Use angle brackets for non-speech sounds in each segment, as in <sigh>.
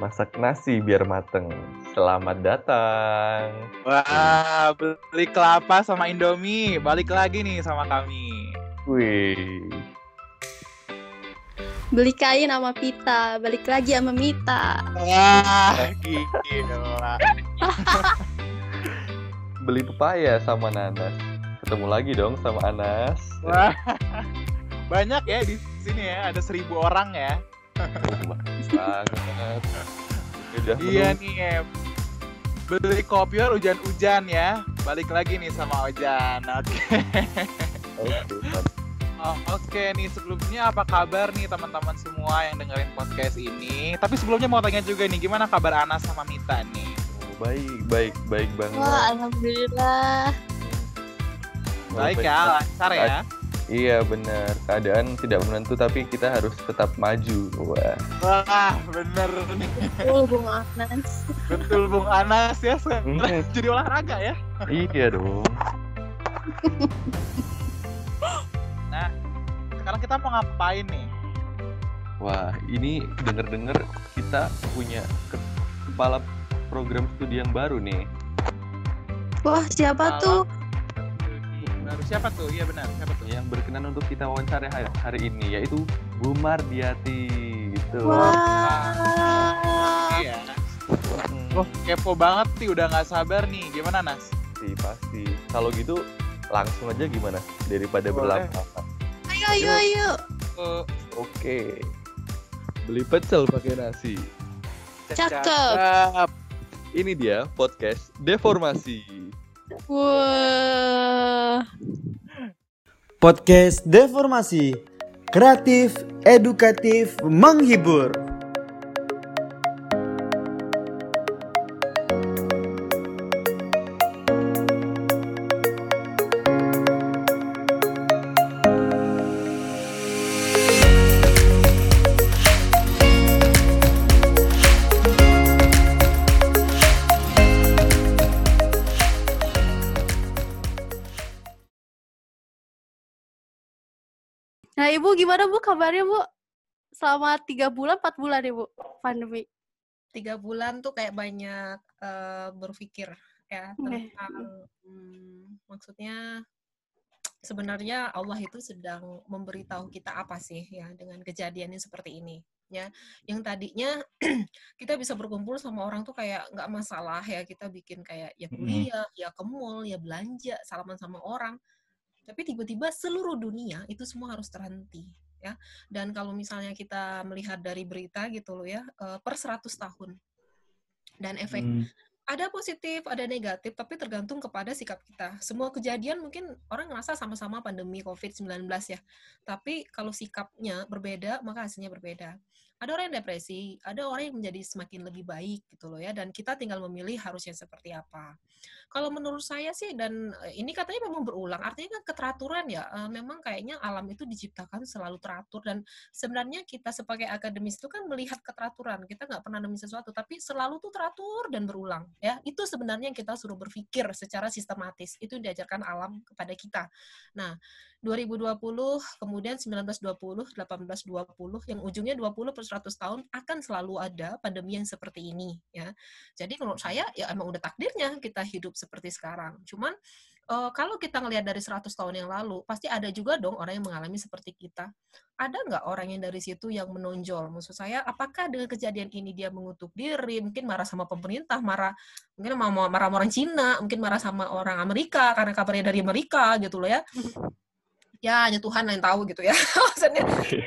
masak nasi biar mateng. Selamat datang. Wah, beli kelapa sama Indomie. Balik lagi nih sama kami. Wih. Beli kain sama pita, balik lagi sama Mita. Wah, gila. <laughs> Beli pepaya sama nanas. Ketemu lagi dong sama Anas. Wah, banyak ya di sini ya. Ada seribu orang ya. Banget. Udah Iya nih. Em. Beli kopior hujan-hujan ya. Balik lagi nih sama Ojan. Oke. Oke, mantap. Oh, Oke nih sebelumnya apa kabar nih teman-teman semua yang dengerin podcast ini? Tapi sebelumnya mau tanya juga nih gimana kabar Anas sama Mita nih? Oh, baik, baik, baik banget. Wah, alhamdulillah. Baik Baik, ya, lancar ya. Iya benar. Keadaan tidak menentu tapi kita harus tetap maju. Wah. Wah, bener nih. Oh, Bung Anas. Betul Bung Anas ya. sekarang Jadi olahraga ya. iya dong. Sekarang kita mau ngapain nih? Wah, ini denger-dengar kita punya ke- kepala program studi yang baru nih. Wah, siapa tuh? Baru siapa tuh? Iya benar, siapa tuh? Yang berkenan untuk kita wawancara hari, hari ini yaitu Bu Mardiati. Gitu. Wah. Iya. Hmm, Oh, kepo banget sih, udah nggak sabar nih. Gimana Nas? pasti, pasti. Kalau gitu langsung aja gimana daripada berlama-lama. Ayo, ayo, ayo. Eh, Oke. Beli pecel pakai nasi. Cakep. cakep. Ini dia podcast Deformasi. Wah. Podcast Deformasi Kreatif, edukatif, menghibur Ibu gimana, Bu? Kabarnya, Bu? Selama tiga bulan, empat bulan ya, Bu? Pandemi. tiga bulan tuh kayak banyak eh, berpikir ya Oke. tentang hmm, maksudnya sebenarnya Allah itu sedang memberitahu kita apa sih ya dengan kejadiannya seperti ini ya yang tadinya <clears throat> kita bisa berkumpul sama orang tuh kayak nggak masalah ya kita bikin kayak ya Mm-mm. kuliah ya ke mall ya belanja salaman sama orang tapi tiba-tiba seluruh dunia itu semua harus terhenti ya dan kalau misalnya kita melihat dari berita gitu loh ya eh, per 100 tahun dan efek Hmm. ada positif, ada negatif, tapi tergantung kepada sikap kita. Semua kejadian mungkin orang ngerasa sama-sama pandemi COVID-19 ya. Tapi kalau sikapnya berbeda, maka hasilnya berbeda. Ada orang yang depresi, ada orang yang menjadi semakin lebih baik gitu loh ya. Dan kita tinggal memilih harusnya seperti apa. Kalau menurut saya sih, dan eh, ini katanya memang berulang, artinya kan keteraturan ya. eh, Memang kayaknya alam itu diciptakan selalu teratur dan sebenarnya kita sebagai akademis itu kan melihat keteraturan. Kita nggak pernah nemuin sesuatu, tapi selalu tuh teratur dan berulang. Ya, itu sebenarnya yang kita suruh berpikir secara sistematis. Itu diajarkan alam kepada kita. Nah, 2020, kemudian 1920, 1820, yang ujungnya 20 per 100 tahun akan selalu ada pandemi yang seperti ini. ya. Jadi menurut saya ya emang udah takdirnya kita hidup seperti sekarang. Cuman eh, kalau kita ngelihat dari 100 tahun yang lalu, pasti ada juga dong orang yang mengalami seperti kita. Ada nggak orang yang dari situ yang menonjol? Maksud saya, apakah dengan kejadian ini dia mengutuk diri, mungkin marah sama pemerintah, marah mungkin mau marah sama orang Cina, mungkin marah sama orang Amerika karena kabarnya dari Amerika gitu loh ya. <laughs> Ya, hanya Tuhan yang tahu gitu ya. <laughs> Maksudnya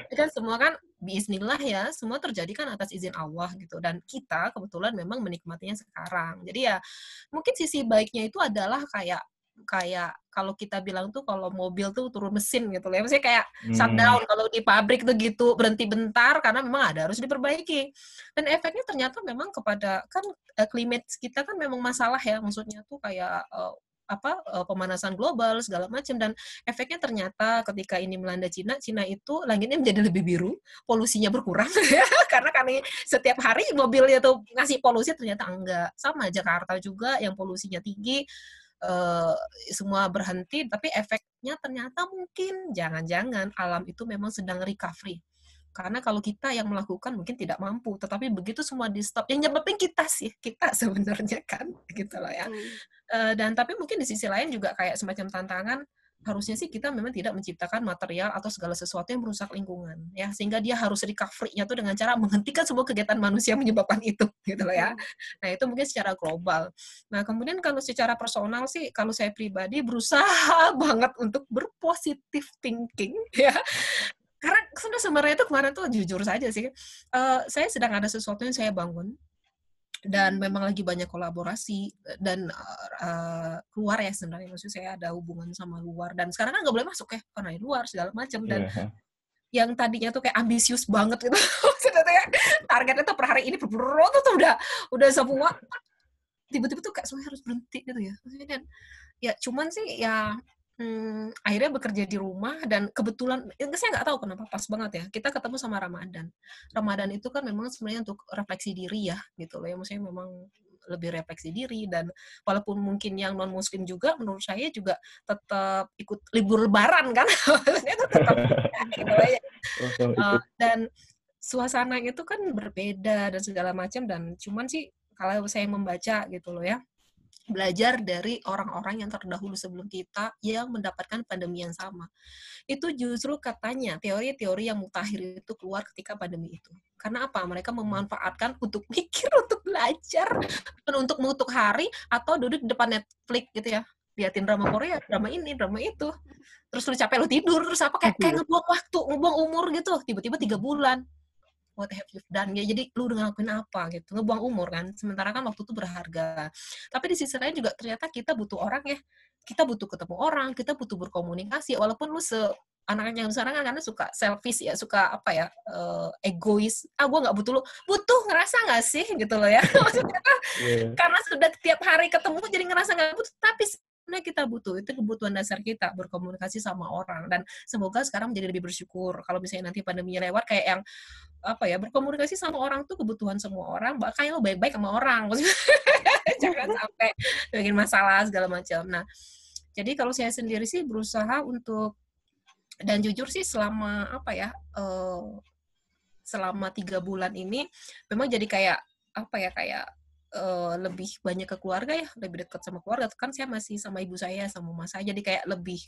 itu kan semua kan biiznillah ya, semua terjadi kan atas izin Allah gitu. Dan kita kebetulan memang menikmatinya sekarang. Jadi ya mungkin sisi baiknya itu adalah kayak kayak kalau kita bilang tuh kalau mobil tuh turun mesin gitu loh. ya. Maksudnya kayak Hmm. shutdown kalau di pabrik tuh gitu berhenti bentar karena memang ada harus diperbaiki. Dan efeknya ternyata memang kepada kan eh, climate kita kan memang masalah ya. Maksudnya tuh kayak eh, apa eh, pemanasan global segala macam dan efeknya ternyata ketika ini melanda Cina, Cina itu langitnya menjadi lebih biru, polusinya berkurang <laughs> karena kami setiap hari mobilnya tuh ngasih polusi ternyata enggak. Sama Jakarta juga yang polusinya tinggi eh, semua berhenti tapi efeknya ternyata mungkin. Jangan-jangan alam itu memang sedang recovery Karena kalau kita yang melakukan mungkin tidak mampu, tetapi begitu semua di stop, yang nyebabin kita sih, kita <laughs> sebenarnya kan, gitu loh ya. Hmm. Dan tapi mungkin di sisi lain juga kayak semacam tantangan harusnya sih kita memang tidak menciptakan material atau segala sesuatu yang merusak lingkungan ya sehingga dia harus recovery-nya tuh dengan cara menghentikan semua kegiatan manusia yang menyebabkan <laughs> itu gitu loh ya. Nah, itu mungkin secara global. Nah, kemudian kalau secara personal sih kalau saya pribadi berusaha <laughs> banget untuk berpositif thinking ya. Karena sudah sebenarnya itu kemarin tuh jujur saja sih, eh, saya sedang ada sesuatu yang saya bangun dan memang lagi banyak kolaborasi dan uh, keluar ya sebenarnya. Maksudnya saya ada hubungan sama luar dan sekarang kan nggak boleh masuk ya karena di luar segala macam dan Iya. yang tadinya tuh kayak ambisius banget gitu. <laughs> Maksudnya kayak targetnya tuh per hari ini berberot tuh, tuh udah udah semua. Tiba-tiba tuh kayak semuanya harus berhenti gitu ya. Maksudnya dan ya cuman sih ya hmm, akhirnya bekerja di rumah dan kebetulan ya, saya nggak tahu kenapa pas banget ya kita ketemu sama Ramadan Ramadan itu kan memang sebenarnya untuk refleksi diri ya gitu loh ya maksudnya memang lebih refleksi diri dan walaupun mungkin yang non muslim juga menurut saya juga tetap ikut libur lebaran kan <laughs> maksudnya itu tetap <laughs> gitu ya. Uh, dan suasananya itu kan berbeda dan segala macam dan cuman sih kalau saya membaca gitu loh ya belajar dari orang-orang yang terdahulu sebelum kita yang mendapatkan pandemi yang sama. Itu justru katanya teori-teori yang mutakhir itu keluar ketika pandemi itu. Karena apa? Mereka memanfaatkan untuk mikir, <laughs> untuk belajar, bukan untuk mengutuk hari atau duduk di depan Netflix gitu ya. Liatin drama Korea, drama ini, drama itu. Terus lu capek lu tidur, terus apa kayak kayak ngebuang waktu, ngebuang umur gitu. Tiba-tiba tiga bulan what have you done ya jadi lu udah ngelakuin apa gitu. Ngebuang umur kan. Sementara kan waktu itu berharga. Tapi di sisi lain juga ternyata kita butuh orang ya. Kita butuh ketemu orang kita butuh berkomunikasi walaupun lu se anak-anak yang sekarang kan karena suka selfish ya suka apa ya uh, egois. Ah gue nggak butuh lu. Butuh ngerasa nggak sih? Gitu loh ya. <laughs> Maksudnya Iya. karena sudah tiap hari ketemu jadi ngerasa nggak butuh. Tapi kita butuh? Itu kebutuhan dasar kita berkomunikasi sama orang. Dan semoga sekarang menjadi lebih bersyukur. Kalau misalnya nanti pandeminya lewat kayak yang apa ya berkomunikasi sama orang tuh kebutuhan semua orang bahkan lo baik-baik sama orang. <laughs> Jangan sampai bikin masalah segala macam. Nah jadi kalau saya sendiri sih berusaha untuk dan jujur sih selama apa ya eh, selama tiga bulan ini memang jadi kayak apa ya kayak eh, lebih banyak ke keluarga ya lebih dekat sama keluarga kan saya masih sama ibu saya sama mama saya jadi kayak lebih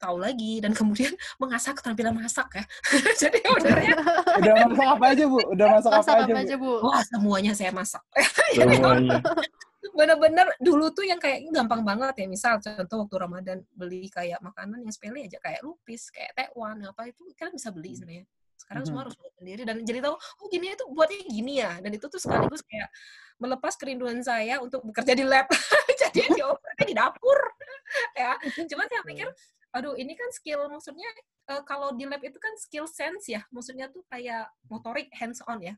tahu lagi dan kemudian <laughs> mengasah keterampilan masak ya <laughs> jadi sebenarnya <laughs> Udah masak apa aja, Bu? Udah masak, Masak apa, apa aja, aja, Bu? wah semuanya saya masak Semuanya. bener-bener dulu tuh yang kayak gampang banget ya misal contoh waktu Ramadan beli kayak makanan yang sepele aja kayak lupis kayak tekwan apa itu kalian bisa beli sebenarnya sekarang semua Mhm. harus buat sendiri. Dan jadi tahu oh gini itu buatnya gini ya. Dan itu tuh sekaligus kayak melepas kerinduan saya untuk bekerja di lab. <laughs> Jadi <laughs> diopernya di dapur. Ya cuma saya pikir aduh ini kan skill maksudnya eh, kalau di lab itu kan skill sense ya. Maksudnya tuh kayak motorik hands on ya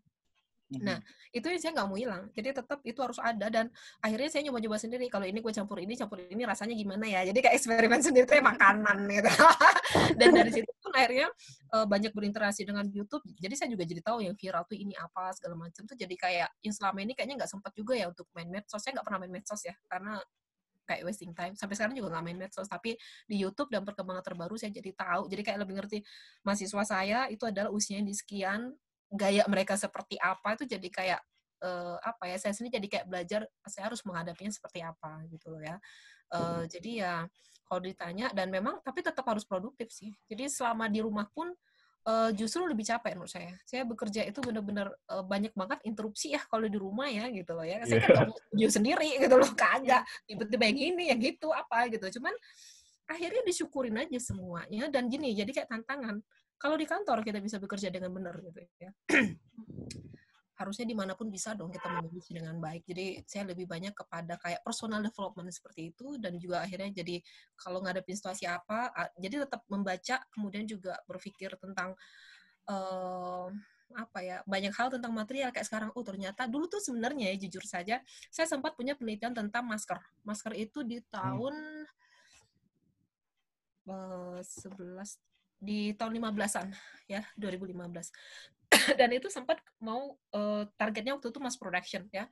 Nah, itu yang saya nggak mau hilang. Jadi tetap itu harus ada dan akhirnya saya nyoba-nyoba sendiri. Kalau ini gue campur ini, campur ini rasanya gimana ya? Jadi kayak eksperimen <laughs> sendiri tuh ya makanan gitu. <laughs> dan dari situ pun akhirnya eh, banyak berinteraksi dengan YouTube. Jadi saya juga jadi tahu yang viral tuh ini apa segala macam tuh jadi kayak yang selama ini kayaknya nggak sempat juga ya untuk main medsos. Saya nggak pernah main medsos ya karena kayak wasting time. Sampai sekarang juga nggak main medsos. Tapi di YouTube dan perkembangan terbaru saya jadi tahu. Jadi kayak lebih ngerti mahasiswa saya itu adalah usianya di sekian, gaya mereka seperti apa itu jadi kayak eh, apa ya saya sendiri jadi kayak belajar saya harus menghadapinya seperti apa gitu loh ya. Eh, jadi ya kalau ditanya dan memang tapi tetap harus produktif sih. Jadi selama di rumah pun eh, justru lebih capek menurut saya. Saya bekerja itu benar-benar eh, banyak banget interupsi ya kalau di rumah ya gitu loh ya. Saya kan nggak punya studio sendiri gitu loh kagak. Tiba-tiba yang ini yang gitu apa gitu. Cuman akhirnya disyukurin aja semuanya dan gini jadi kayak tantangan kalau di kantor kita bisa bekerja dengan benar gitu ya. <clears throat> Harusnya di mana pun bisa dong kita memiliki dengan baik. Jadi saya lebih banyak kepada kayak personal development seperti itu dan juga akhirnya jadi kalau ngadepin situasi apa jadi tetap membaca kemudian juga berpikir tentang eh, apa ya banyak hal tentang material kayak sekarang oh ternyata dulu tuh sebenarnya ya jujur saja saya sempat punya penelitian tentang masker. Masker itu di tahun eh, 11 di tahun 15-an ya 2015 <coughs> dan itu sempat mau eh, targetnya waktu itu mass production ya.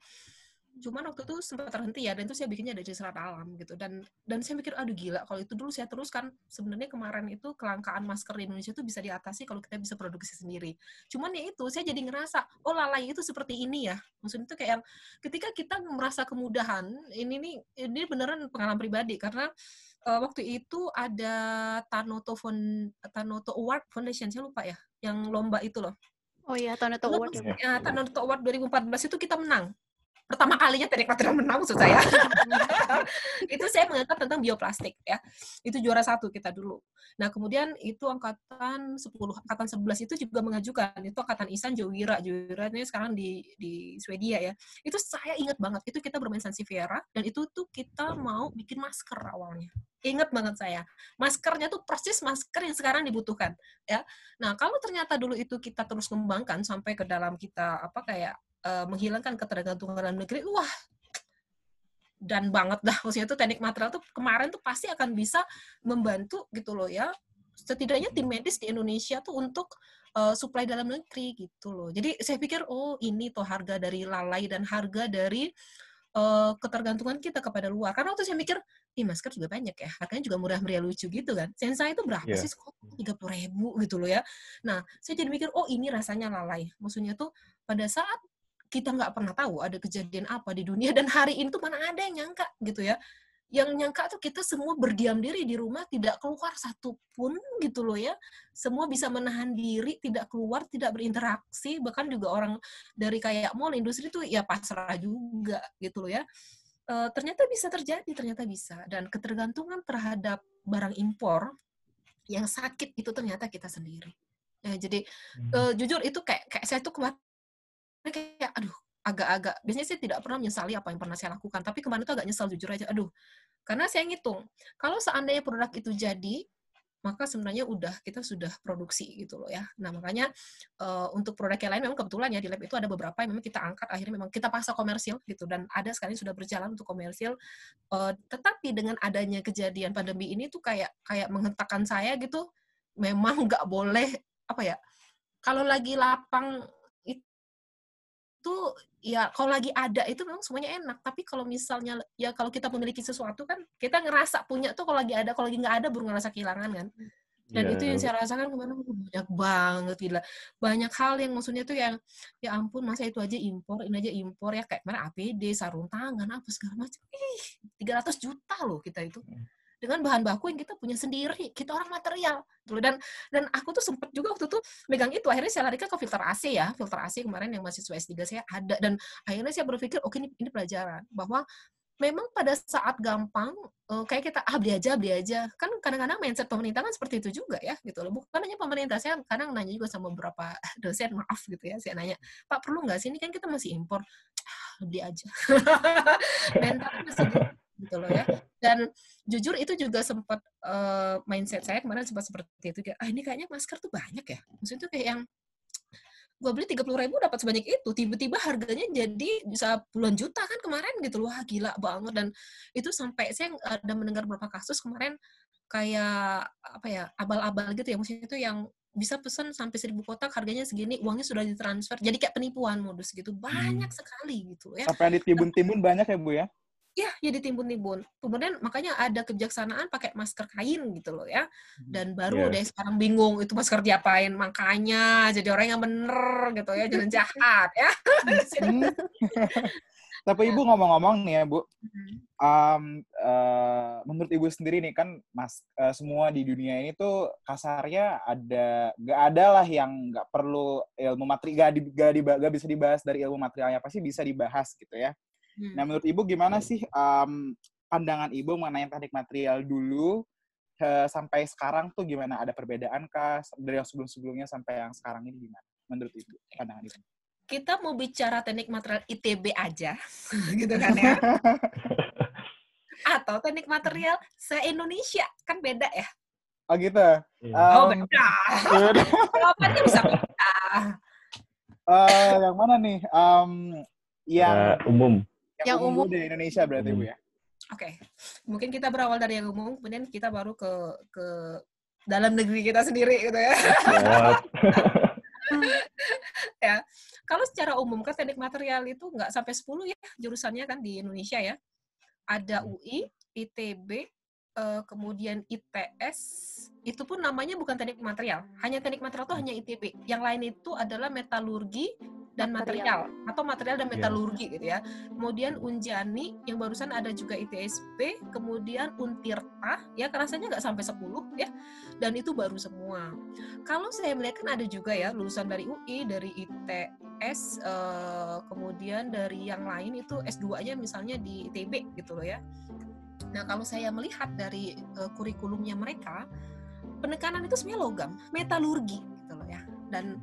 Cuman waktu itu sempat terhenti ya dan itu saya bikinnya dari serat alam gitu. Dan dan saya mikir aduh gila kalau itu dulu saya teruskan sebenarnya kemarin itu kelangkaan masker di Indonesia itu bisa diatasi kalau kita bisa produksi sendiri. Cuman ya itu saya jadi ngerasa oh lalai itu seperti ini ya. Maksudnya itu kayak ketika kita merasa kemudahan ini nih ini beneran pengalaman pribadi karena uh, waktu itu ada Tanoto Fond, Tanoto Award Foundation saya lupa ya yang lomba itu loh Oh iya, Tanoto Award ya. ya, Tanoto Award 2014 itu kita menang pertama kalinya teknik material menang maksud saya. <laughs> Itu saya mengangkat tentang bioplastik ya. Itu juara satu kita dulu. Nah kemudian itu angkatan 10 angkatan 11 itu juga mengajukan. Itu angkatan Isan Jowira. Jowira ini sekarang di di Swedia ya. Itu saya ingat banget. Itu kita bermain Sansiviera dan itu tuh kita mau bikin masker awalnya. Ingat banget saya. Maskernya tuh persis masker yang sekarang dibutuhkan ya. Nah kalau ternyata dulu itu kita terus kembangkan sampai ke dalam kita apa kayak uh, menghilangkan ketergantungan dalam negeri, wah dan banget dah. Maksudnya itu teknik material tuh kemarin tuh pasti akan bisa membantu gitu loh ya. Setidaknya tim medis di Indonesia tuh untuk uh, supply dalam negeri gitu loh. Jadi saya pikir oh ini tuh harga dari lalai dan harga dari uh, ketergantungan kita kepada luar. Karena waktu saya mikir ih masker juga banyak ya. Harganya juga murah meriah lucu gitu kan. Sensa itu berapa yeah. sih? Tiga puluh ribu gitu loh ya. Nah saya jadi mikir oh ini rasanya lalai. Maksudnya tuh pada saat kita nggak pernah tahu ada kejadian apa di dunia dan hari ini tuh mana ada yang nyangka gitu ya. Yang nyangka tuh kita semua berdiam diri di rumah tidak keluar satupun gitu loh ya. Semua bisa menahan diri tidak keluar tidak berinteraksi bahkan juga orang dari kayak mall industri tuh ya pasrah juga gitu loh ya. E, ternyata bisa terjadi ternyata bisa. Dan ketergantungan terhadap barang impor yang sakit itu ternyata kita sendiri. Ya jadi hmm. e, jujur itu kayak kayak saya tuh kemarin kayak aduh agak-agak biasanya saya tidak pernah menyesali apa yang pernah saya lakukan tapi kemarin itu agak nyesal jujur aja aduh karena saya ngitung kalau seandainya produk itu jadi maka sebenarnya udah kita sudah produksi gitu loh ya. Nah makanya uh, untuk produk yang lain memang kebetulan ya di lab itu ada beberapa yang memang kita angkat akhirnya memang kita paksa komersil gitu dan ada sekali sudah berjalan untuk komersil. Uh, tetapi dengan adanya kejadian pandemi ini tuh kayak kayak menghentakkan saya gitu, memang nggak boleh apa ya kalau lagi lapang itu ya kalau lagi ada itu memang semuanya enak. Tapi kalau misalnya ya kalau kita memiliki sesuatu kan kita ngerasa punya tuh kalau lagi ada kalau lagi nggak ada baru ngerasa kehilangan kan. Dan yeah. itu yang saya rasakan ke mana banyak banget gila. Banyak hal yang maksudnya tuh yang ya ampun masa itu aja impor ini aja impor ya kayak mana APD sarung tangan apa segala macam. Ih 300 juta loh kita itu. Hmm dengan bahan baku yang kita punya sendiri. Kita orang material. Gitu dan dan aku tuh sempet juga waktu itu megang itu. Akhirnya saya larikan ke filter AC ya. Filter AC kemarin yang masih S3 saya ada. Dan akhirnya saya berpikir, oke okay, ini, ini pelajaran. Bahwa memang pada saat gampang uh, kayak kita ah beli aja beli aja kan kadang-kadang mindset pemerintah kan seperti itu juga ya gitu loh bukan hanya pemerintah saya kadang nanya juga sama beberapa <laughs> dosen maaf gitu ya saya nanya pak perlu nggak sih ini kan kita masih impor ah, beli aja <laughs> mental masih gitu loh ya. Dan jujur itu juga sempat uh, mindset saya kemarin sempat seperti itu kayak ah ini kayaknya masker tuh banyak ya. Maksudnya tuh kayak yang gue beli tiga puluh ribu dapat sebanyak itu tiba-tiba harganya jadi bisa puluhan juta kan kemarin gitu loh Wah, gila banget dan itu sampai saya ada mendengar beberapa kasus kemarin kayak apa ya abal-abal gitu ya maksudnya itu yang bisa pesan sampai seribu kotak harganya segini uangnya sudah ditransfer jadi kayak penipuan modus gitu banyak hmm. sekali gitu ya sampai di timbun-timbun banyak ya bu ya ya ya ditimbun-timbun. Kemudian makanya ada kebijaksanaan pakai masker kain gitu loh ya. Hmm, dan baru yeah. deh sekarang bingung itu masker diapain. Makanya jadi orang yang bener gitu ya jangan jahat ya. <laughs> Tapi ibu ngomong-ngomong nih ya bu. Um, uh, menurut ibu sendiri nih kan mas uh, semua di dunia ini tuh kasarnya ada gak ada lah yang nggak perlu ilmu materi gak, di, gak, di, gak bisa dibahas dari ilmu materialnya. Pasti bisa dibahas gitu ya Hmm. Nah, menurut Ibu gimana sih um, pandangan Ibu mengenai teknik material dulu uh, sampai sekarang tuh gimana? Ada perbedaan kah dari yang sebelum-sebelumnya sampai yang sekarang ini gimana? Menurut Ibu pandangan Ibu? Kita mau bicara teknik material ITB aja, <laughs> gitu kan ya? Atau teknik material se-Indonesia, kan beda ya? Oh gitu? Um, oh beda. Jawabannya bisa beda. Uh, yang mana nih? Um, yang uh, umum yang, yang umum, umum di Indonesia berarti Bu ya. Oke, okay. mungkin kita berawal dari yang umum, kemudian kita baru ke ke dalam negeri kita sendiri gitu ya. <laughs> ya. Kalau secara umum kan teknik material itu nggak sampai 10 ya jurusannya kan di Indonesia ya. Ada UI, ITB, eh, kemudian ITS, itu pun namanya bukan teknik material. Hanya teknik material itu hanya ITB. Yang lain itu adalah metalurgi dan material, atau material dan Iya. metalurgi gitu ya. Kemudian Unjani yang barusan ada juga ITSP, kemudian Untirta ya rasanya nggak sampai 10 ya. Dan itu baru semua. Kalau saya melihat kan ada juga ya lulusan dari UI, dari ITS, eh, kemudian dari yang lain itu S2-nya misalnya di ITB gitu loh ya. Nah, kalau saya melihat dari eh, kurikulumnya mereka, penekanan itu sebenarnya logam, metalurgi gitu loh ya. Dan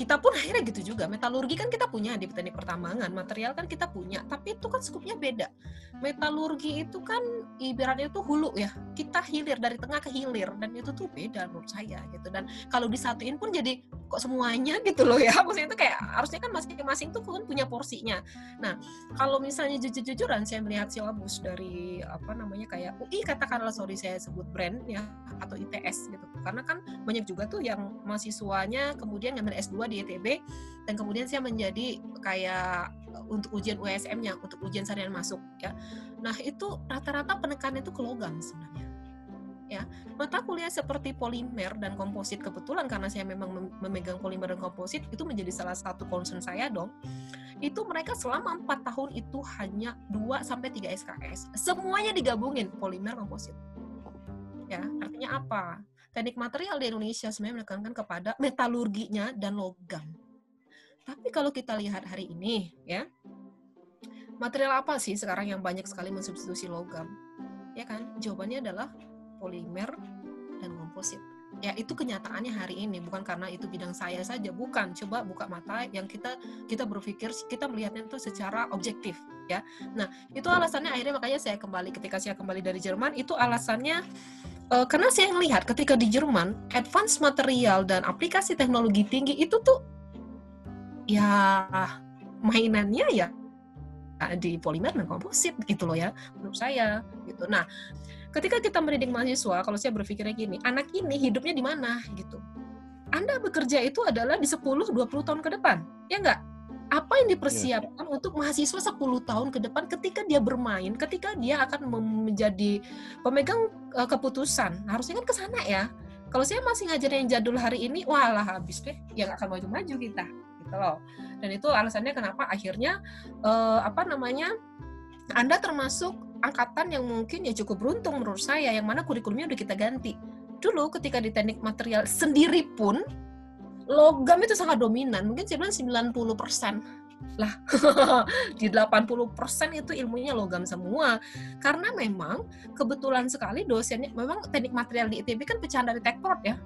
kita pun akhirnya gitu juga. Metalurgi kan kita punya di teknik pertambangan, material kan kita punya, tapi itu kan skupnya beda. Metalurgi itu kan ibaratnya itu hulu ya. Kita hilir dari tengah ke hilir dan itu tuh beda menurut saya gitu. Dan kalau disatuin pun jadi kok semuanya gitu loh ya. <laughs> Maksudnya itu kayak harusnya kan masing-masing tuh kan punya porsinya. Nah, kalau misalnya jujur-jujuran saya melihat silabus dari apa namanya kayak UI katakanlah sorry saya sebut brand ya atau ITS gitu. Karena kan banyak juga tuh yang mahasiswanya kemudian ngambil S2 di ITB dan kemudian saya menjadi kayak uh, untuk ujian USM-nya, untuk ujian seharian masuk ya. Nah, itu rata-rata penekanan itu ke logam sebenarnya. Ya, mata kuliah seperti polimer dan komposit kebetulan karena saya memang mem- memegang polimer dan komposit itu menjadi salah satu concern saya dong. Itu mereka selama empat tahun itu hanya 2 sampai 3 SKS. Semuanya digabungin polimer komposit. Ya, artinya apa? Teknik material di Indonesia sebenarnya menekankan kepada metalurginya dan logam. Tapi kalau kita lihat hari ini, ya, material apa sih sekarang yang banyak sekali mensubstitusi logam? Ya kan? Jawabannya adalah polimer dan komposit. Ya, itu kenyataannya hari ini, bukan karena itu bidang saya saja, bukan. Coba buka mata yang kita kita berpikir, kita melihatnya itu secara objektif, ya. Nah, itu alasannya akhirnya makanya saya kembali ketika saya kembali dari Jerman, itu alasannya Eh, karena saya melihat ketika di Jerman advance material dan aplikasi teknologi tinggi itu tuh ya mainannya ya di polimer dan komposit gitu loh ya menurut saya gitu. Nah, ketika kita mendidik mahasiswa, kalau saya berpikirnya gini, anak ini hidupnya di mana gitu. Anda bekerja itu adalah di 10 20 tahun ke depan. Ya enggak? Apa yang dipersiapkan untuk mahasiswa 10 tahun ke depan ketika dia bermain, ketika dia akan menjadi pemegang eh, keputusan. Harusnya kan ke sana ya. Kalau saya masih ngajarin yang jadul hari ini, walah habis deh. Ya nggak akan maju-maju kita. Gitu loh. Dan itu alasannya kenapa akhirnya eh, apa namanya? Anda termasuk angkatan yang mungkin ya cukup beruntung menurut saya yang mana kurikulumnya udah kita ganti. Dulu ketika di teknik material sendiri pun logam itu sangat dominan. Mungkin saya bilang 90 persen. Lah <laughs> di 80 persen itu ilmunya logam semua. Karena memang kebetulan sekali dosennya memang teknik material di ITB kan pecahan dari tekprod ya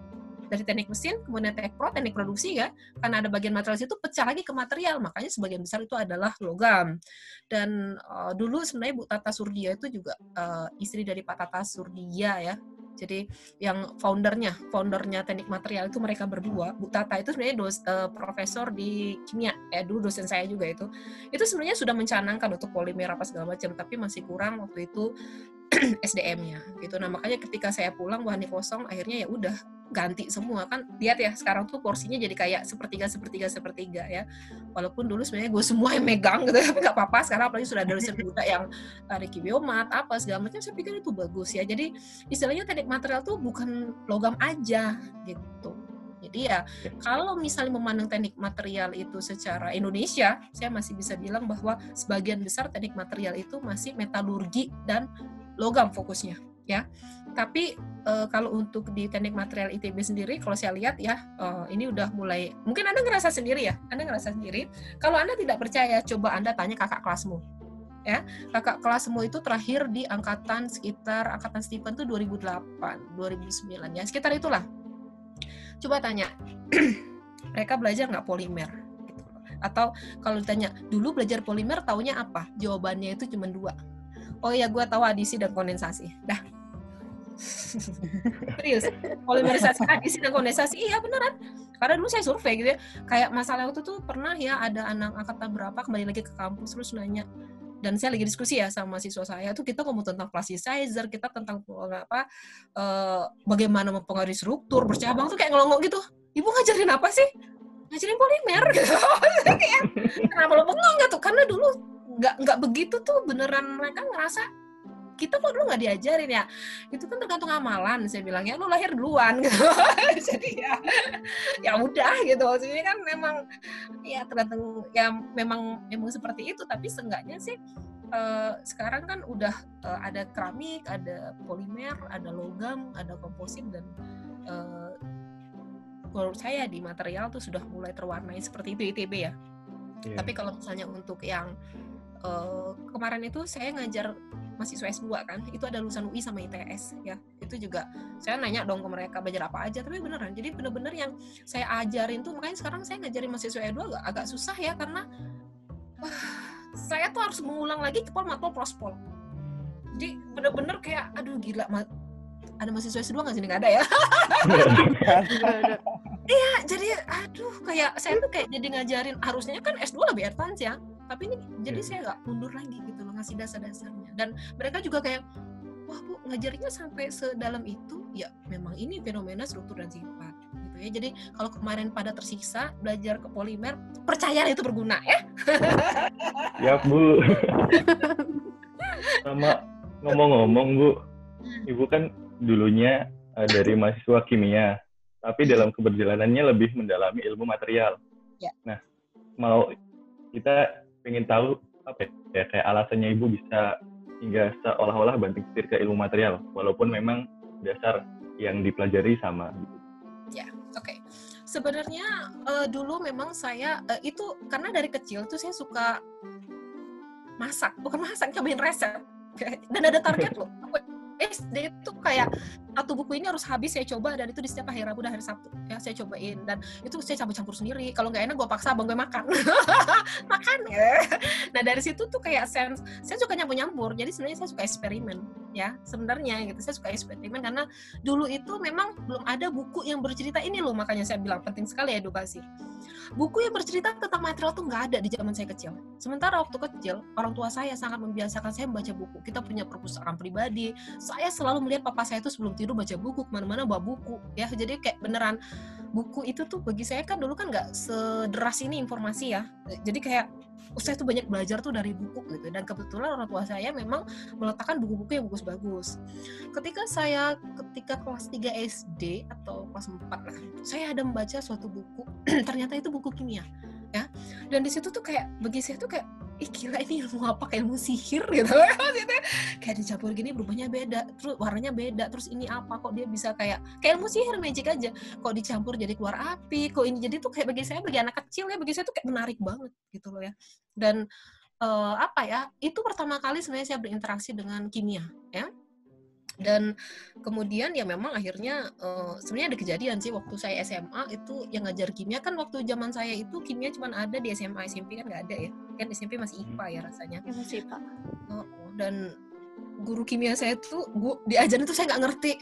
dari teknik mesin kemudian tekprod teknik produksi ya karena ada bagian material itu pecah lagi ke material. Makanya sebagian besar itu adalah logam. Dan uh, dulu sebenarnya Bu Tata Surdia itu juga uh, istri dari Pak Tata Surdia ya. Jadi yang foundernya, foundernya teknik material itu mereka berdua. Bu Tata itu sebenarnya dos, uh, profesor di kimia, ya dulu dosen saya juga itu. Itu sebenarnya sudah mencanangkan untuk polimer apa segala macam, tapi masih kurang waktu itu <clears throat> SDM-nya gitu. Nah makanya ketika saya pulang bahannya kosong, akhirnya ya udah ganti semua kan. Lihat ya sekarang tuh porsinya jadi kayak sepertiga sepertiga sepertiga ya. Walaupun dulu sebenarnya gue semua yang megang gitu, <laughs> tapi nggak apa-apa. Sekarang apalagi sudah ada dosen muda yang uh, Ricky Biomat apa segala macam, saya pikir itu bagus ya. Jadi istilahnya teknik material tuh bukan logam aja gitu. Jadi ya kalau misalnya memandang teknik material itu secara Indonesia, saya masih bisa bilang bahwa sebagian besar teknik material itu masih metalurgi dan logam fokusnya ya. Tapi e, kalau untuk di teknik material ITB sendiri, kalau saya lihat ya e, ini udah mulai. Mungkin anda ngerasa sendiri ya, anda ngerasa sendiri. Kalau anda tidak percaya, coba anda tanya kakak kelasmu. Ya, kakak kelasmu itu terakhir di angkatan sekitar angkatan Stephen itu 2008, 2009 ya, sekitar itulah. Coba tanya, <clears throat> mereka belajar nggak polimer? Gitu. Atau kalau ditanya, dulu belajar polimer taunya apa? Jawabannya itu cuma dua. Oh ya, gue tahu adisi dan kondensasi. Dah. <laughs> Serius, polimerisasi adisi dan kondensasi, iya beneran. Karena dulu saya survei gitu ya, kayak masalah waktu itu pernah ya ada anak angkatan berapa kembali lagi ke kampus terus nanya, dan saya lagi diskusi ya sama siswa saya tuh kita ngomong tentang plasticizer, kita tentang apa uh, bagaimana mempengaruhi struktur bercabang tuh kayak ngelongok gitu. Ibu ngajarin apa sih? ngajarin polimer <laughs> gitu kenapa lo bengong gitu karena dulu nggak nggak begitu tuh beneran mereka ngerasa kita kok dulu nggak diajarin ya? Itu kan tergantung amalan saya bilang ya lu lahir duluan <laughs> gitu. Jadi ya ya udah gitu. Maksudnya kan memang ya tergantung ya memang memang seperti itu. Tapi seenggaknya sih eh, sekarang kan udah eh, ada keramik ada polimer ada logam ada komposit dan eh, menurut saya di material tuh sudah mulai terwarnai seperti itu ITB ya. Iya. tapi kalau misalnya untuk yang eh, kemarin itu saya ngajar mahasiswa S2 kan, itu ada lulusan UI sama ITS ya. Itu juga saya nanya dong ke mereka belajar apa aja, tapi beneran. Jadi bener-bener yang saya ajarin tuh makanya sekarang saya ngajarin mahasiswa S2 agak, agak susah ya karena wah, saya tuh harus mengulang lagi kepol matpol prospol. Jadi bener-bener kayak aduh gila ma- ada mahasiswa S2 nggak sini nggak ada ya? Nah, <laughs> jadi aduh kayak saya tuh kayak jadi ngajarin harusnya kan S2 lebih advance ya tapi ini jadi Iya. saya nggak mundur lagi gitu loh ngasih dasar-dasarnya dan mereka juga kayak wah bu ngajarnya sampai sedalam itu ya memang ini fenomena struktur dan sifat gitu ya jadi kalau kemarin pada tersiksa belajar ke polimer percaya itu berguna ya Ya Bu. Sama ngomong-ngomong Bu, Ibu kan dulunya eh, dari mahasiswa kimia, tapi dalam keberjalanannya lebih mendalami ilmu material. Ya. Nah, mau kita pengen tahu apa ya kayak alasannya Ibu bisa hingga seolah-olah banting setir ke ilmu material, walaupun memang dasar yang dipelajari sama. Gitu. Oke, sebenarnya eh, dulu memang saya eh, itu karena dari kecil tuh saya suka masak, bukan masak, cobain resep. <laughs> Dan ada target loh. SD itu kayak satu buku ini harus habis saya coba dan itu di setiap hari Rabu dan hari Sabtu. Ya saya cobain dan itu saya campur-campur sendiri. Kalau nggak enak gue paksa abang gue makan. <laughs> Makan. Ya nah dari situ tuh kayak sense saya suka nyampur-nyampur jadi sebenarnya saya suka eksperimen ya sebenarnya gitu. Saya suka eksperimen karena dulu itu memang belum ada buku yang bercerita ini loh makanya saya bilang penting sekali edukasi. Buku yang bercerita tentang material tuh nggak ada di zaman saya kecil. Sementara waktu kecil orang tua saya sangat membiasakan saya membaca buku. Kita punya perpustakaan pribadi. Saya selalu melihat papa saya itu sebelum baca buku ke mana-mana bawa buku ya. Jadi kayak beneran buku itu tuh bagi saya kan dulu kan nggak sederas ini informasi ya. Jadi kayak saya tuh banyak belajar tuh dari buku gitu. Dan kebetulan orang tua saya memang meletakkan buku-buku yang bagus-bagus. Ketika saya ketika kelas 3 SD atau kelas 4 lah saya ada membaca suatu buku <clears throat> ternyata itu buku kimia ya. Dan di situ tuh kayak bagi saya tuh kayak ih gila ini ilmu apa? Kayak ilmu sihir gitu. <laughs> Maksudnya kayak dicampur gini berubahnya beda terus warnanya beda terus ini apa? Kok dia bisa kayak kayak ilmu sihir magic aja. Kok dicampur jadi keluar api? Kok ini jadi tuh kayak bagi saya bagi anak kecil ya bagi saya tuh kayak menarik banget gitu loh ya. Dan eh, apa ya itu pertama kali sebenarnya saya berinteraksi dengan kimia ya dan kemudian ya memang akhirnya eh, sebenarnya ada kejadian sih waktu saya SMA itu yang ngajar kimia. Kan waktu zaman saya itu kimia cuma ada di SMA SMP kan nggak ada ya. Kan SMP masih IPA ya rasanya. Ya masih pak. Oh, oh. dan guru kimia saya tuh gua diajarin tuh saya nggak ngerti.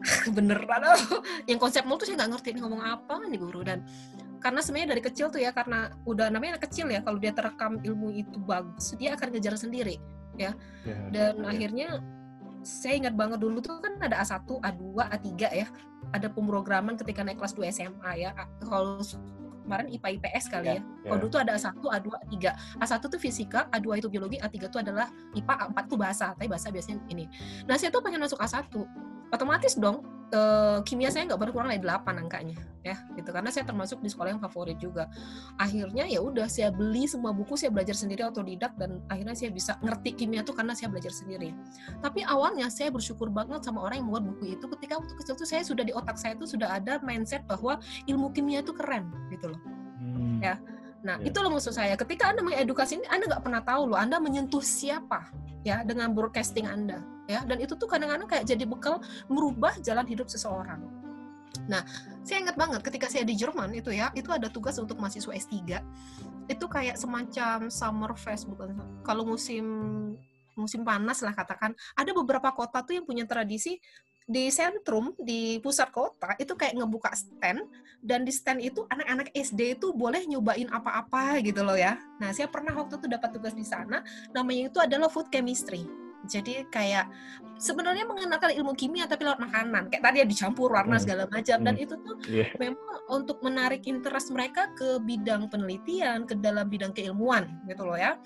<laughs> Beneran oh. yang konsep mul tuh saya nggak ngerti ini ngomong apa nih guru. Dan karena sebenarnya dari kecil tuh ya karena udah namanya anak kecil ya kalau dia terekam ilmu itu bagus dia akan ngejar sendiri Ya, dan akhirnya saya ingat banget dulu tuh kan ada A1, A2, A3 ya. Ada pemrograman ketika naik kelas 2 SMA ya. A- Kalau s- kemarin IPA IPS kali ya. ya. Kalau dulu tuh ada A1, A2, A3. A1 tuh fisika, A2 itu biologi, A3 tuh adalah IPA, A4 tuh bahasa. Tapi bahasa biasanya ini. Nah, saya tuh pengen masuk A1. Otomatis dong, eh, kimia saya nggak boleh kurang dari 8 angkanya ya gitu karena saya termasuk di sekolah yang favorit juga akhirnya ya udah saya beli semua buku saya belajar sendiri otodidak dan akhirnya saya bisa ngerti kimia tuh karena saya belajar sendiri tapi awalnya saya bersyukur banget sama orang yang membuat buku itu ketika waktu kecil tuh saya sudah di otak saya tuh sudah ada mindset bahwa ilmu kimia itu keren gitu loh Hmm. Ya. Nah, Iya. itu loh maksud saya. Ketika Anda mengedukasi ini, Anda nggak pernah tahu loh, Anda menyentuh siapa ya dengan broadcasting Anda ya. Dan itu tuh kadang-kadang kayak jadi bekal merubah jalan hidup seseorang. Nah, saya ingat banget ketika saya di Jerman itu ya, itu ada tugas untuk mahasiswa S3. Itu kayak semacam summer fest bukan kalau musim musim panas lah katakan. Ada beberapa kota tuh yang punya tradisi di sentrum di pusat kota itu kayak ngebuka stand dan di stand itu anak-anak SD itu boleh nyobain apa-apa gitu loh ya. Nah, saya pernah waktu itu dapat tugas di sana, namanya itu adalah food chemistry. Jadi kayak sebenarnya mengenalkan ilmu kimia tapi lewat makanan. Kayak tadi ya dicampur warna Hmm. segala macam dan Hmm. itu tuh Iya. memang untuk menarik interest mereka ke bidang penelitian, ke dalam bidang keilmuan gitu loh ya.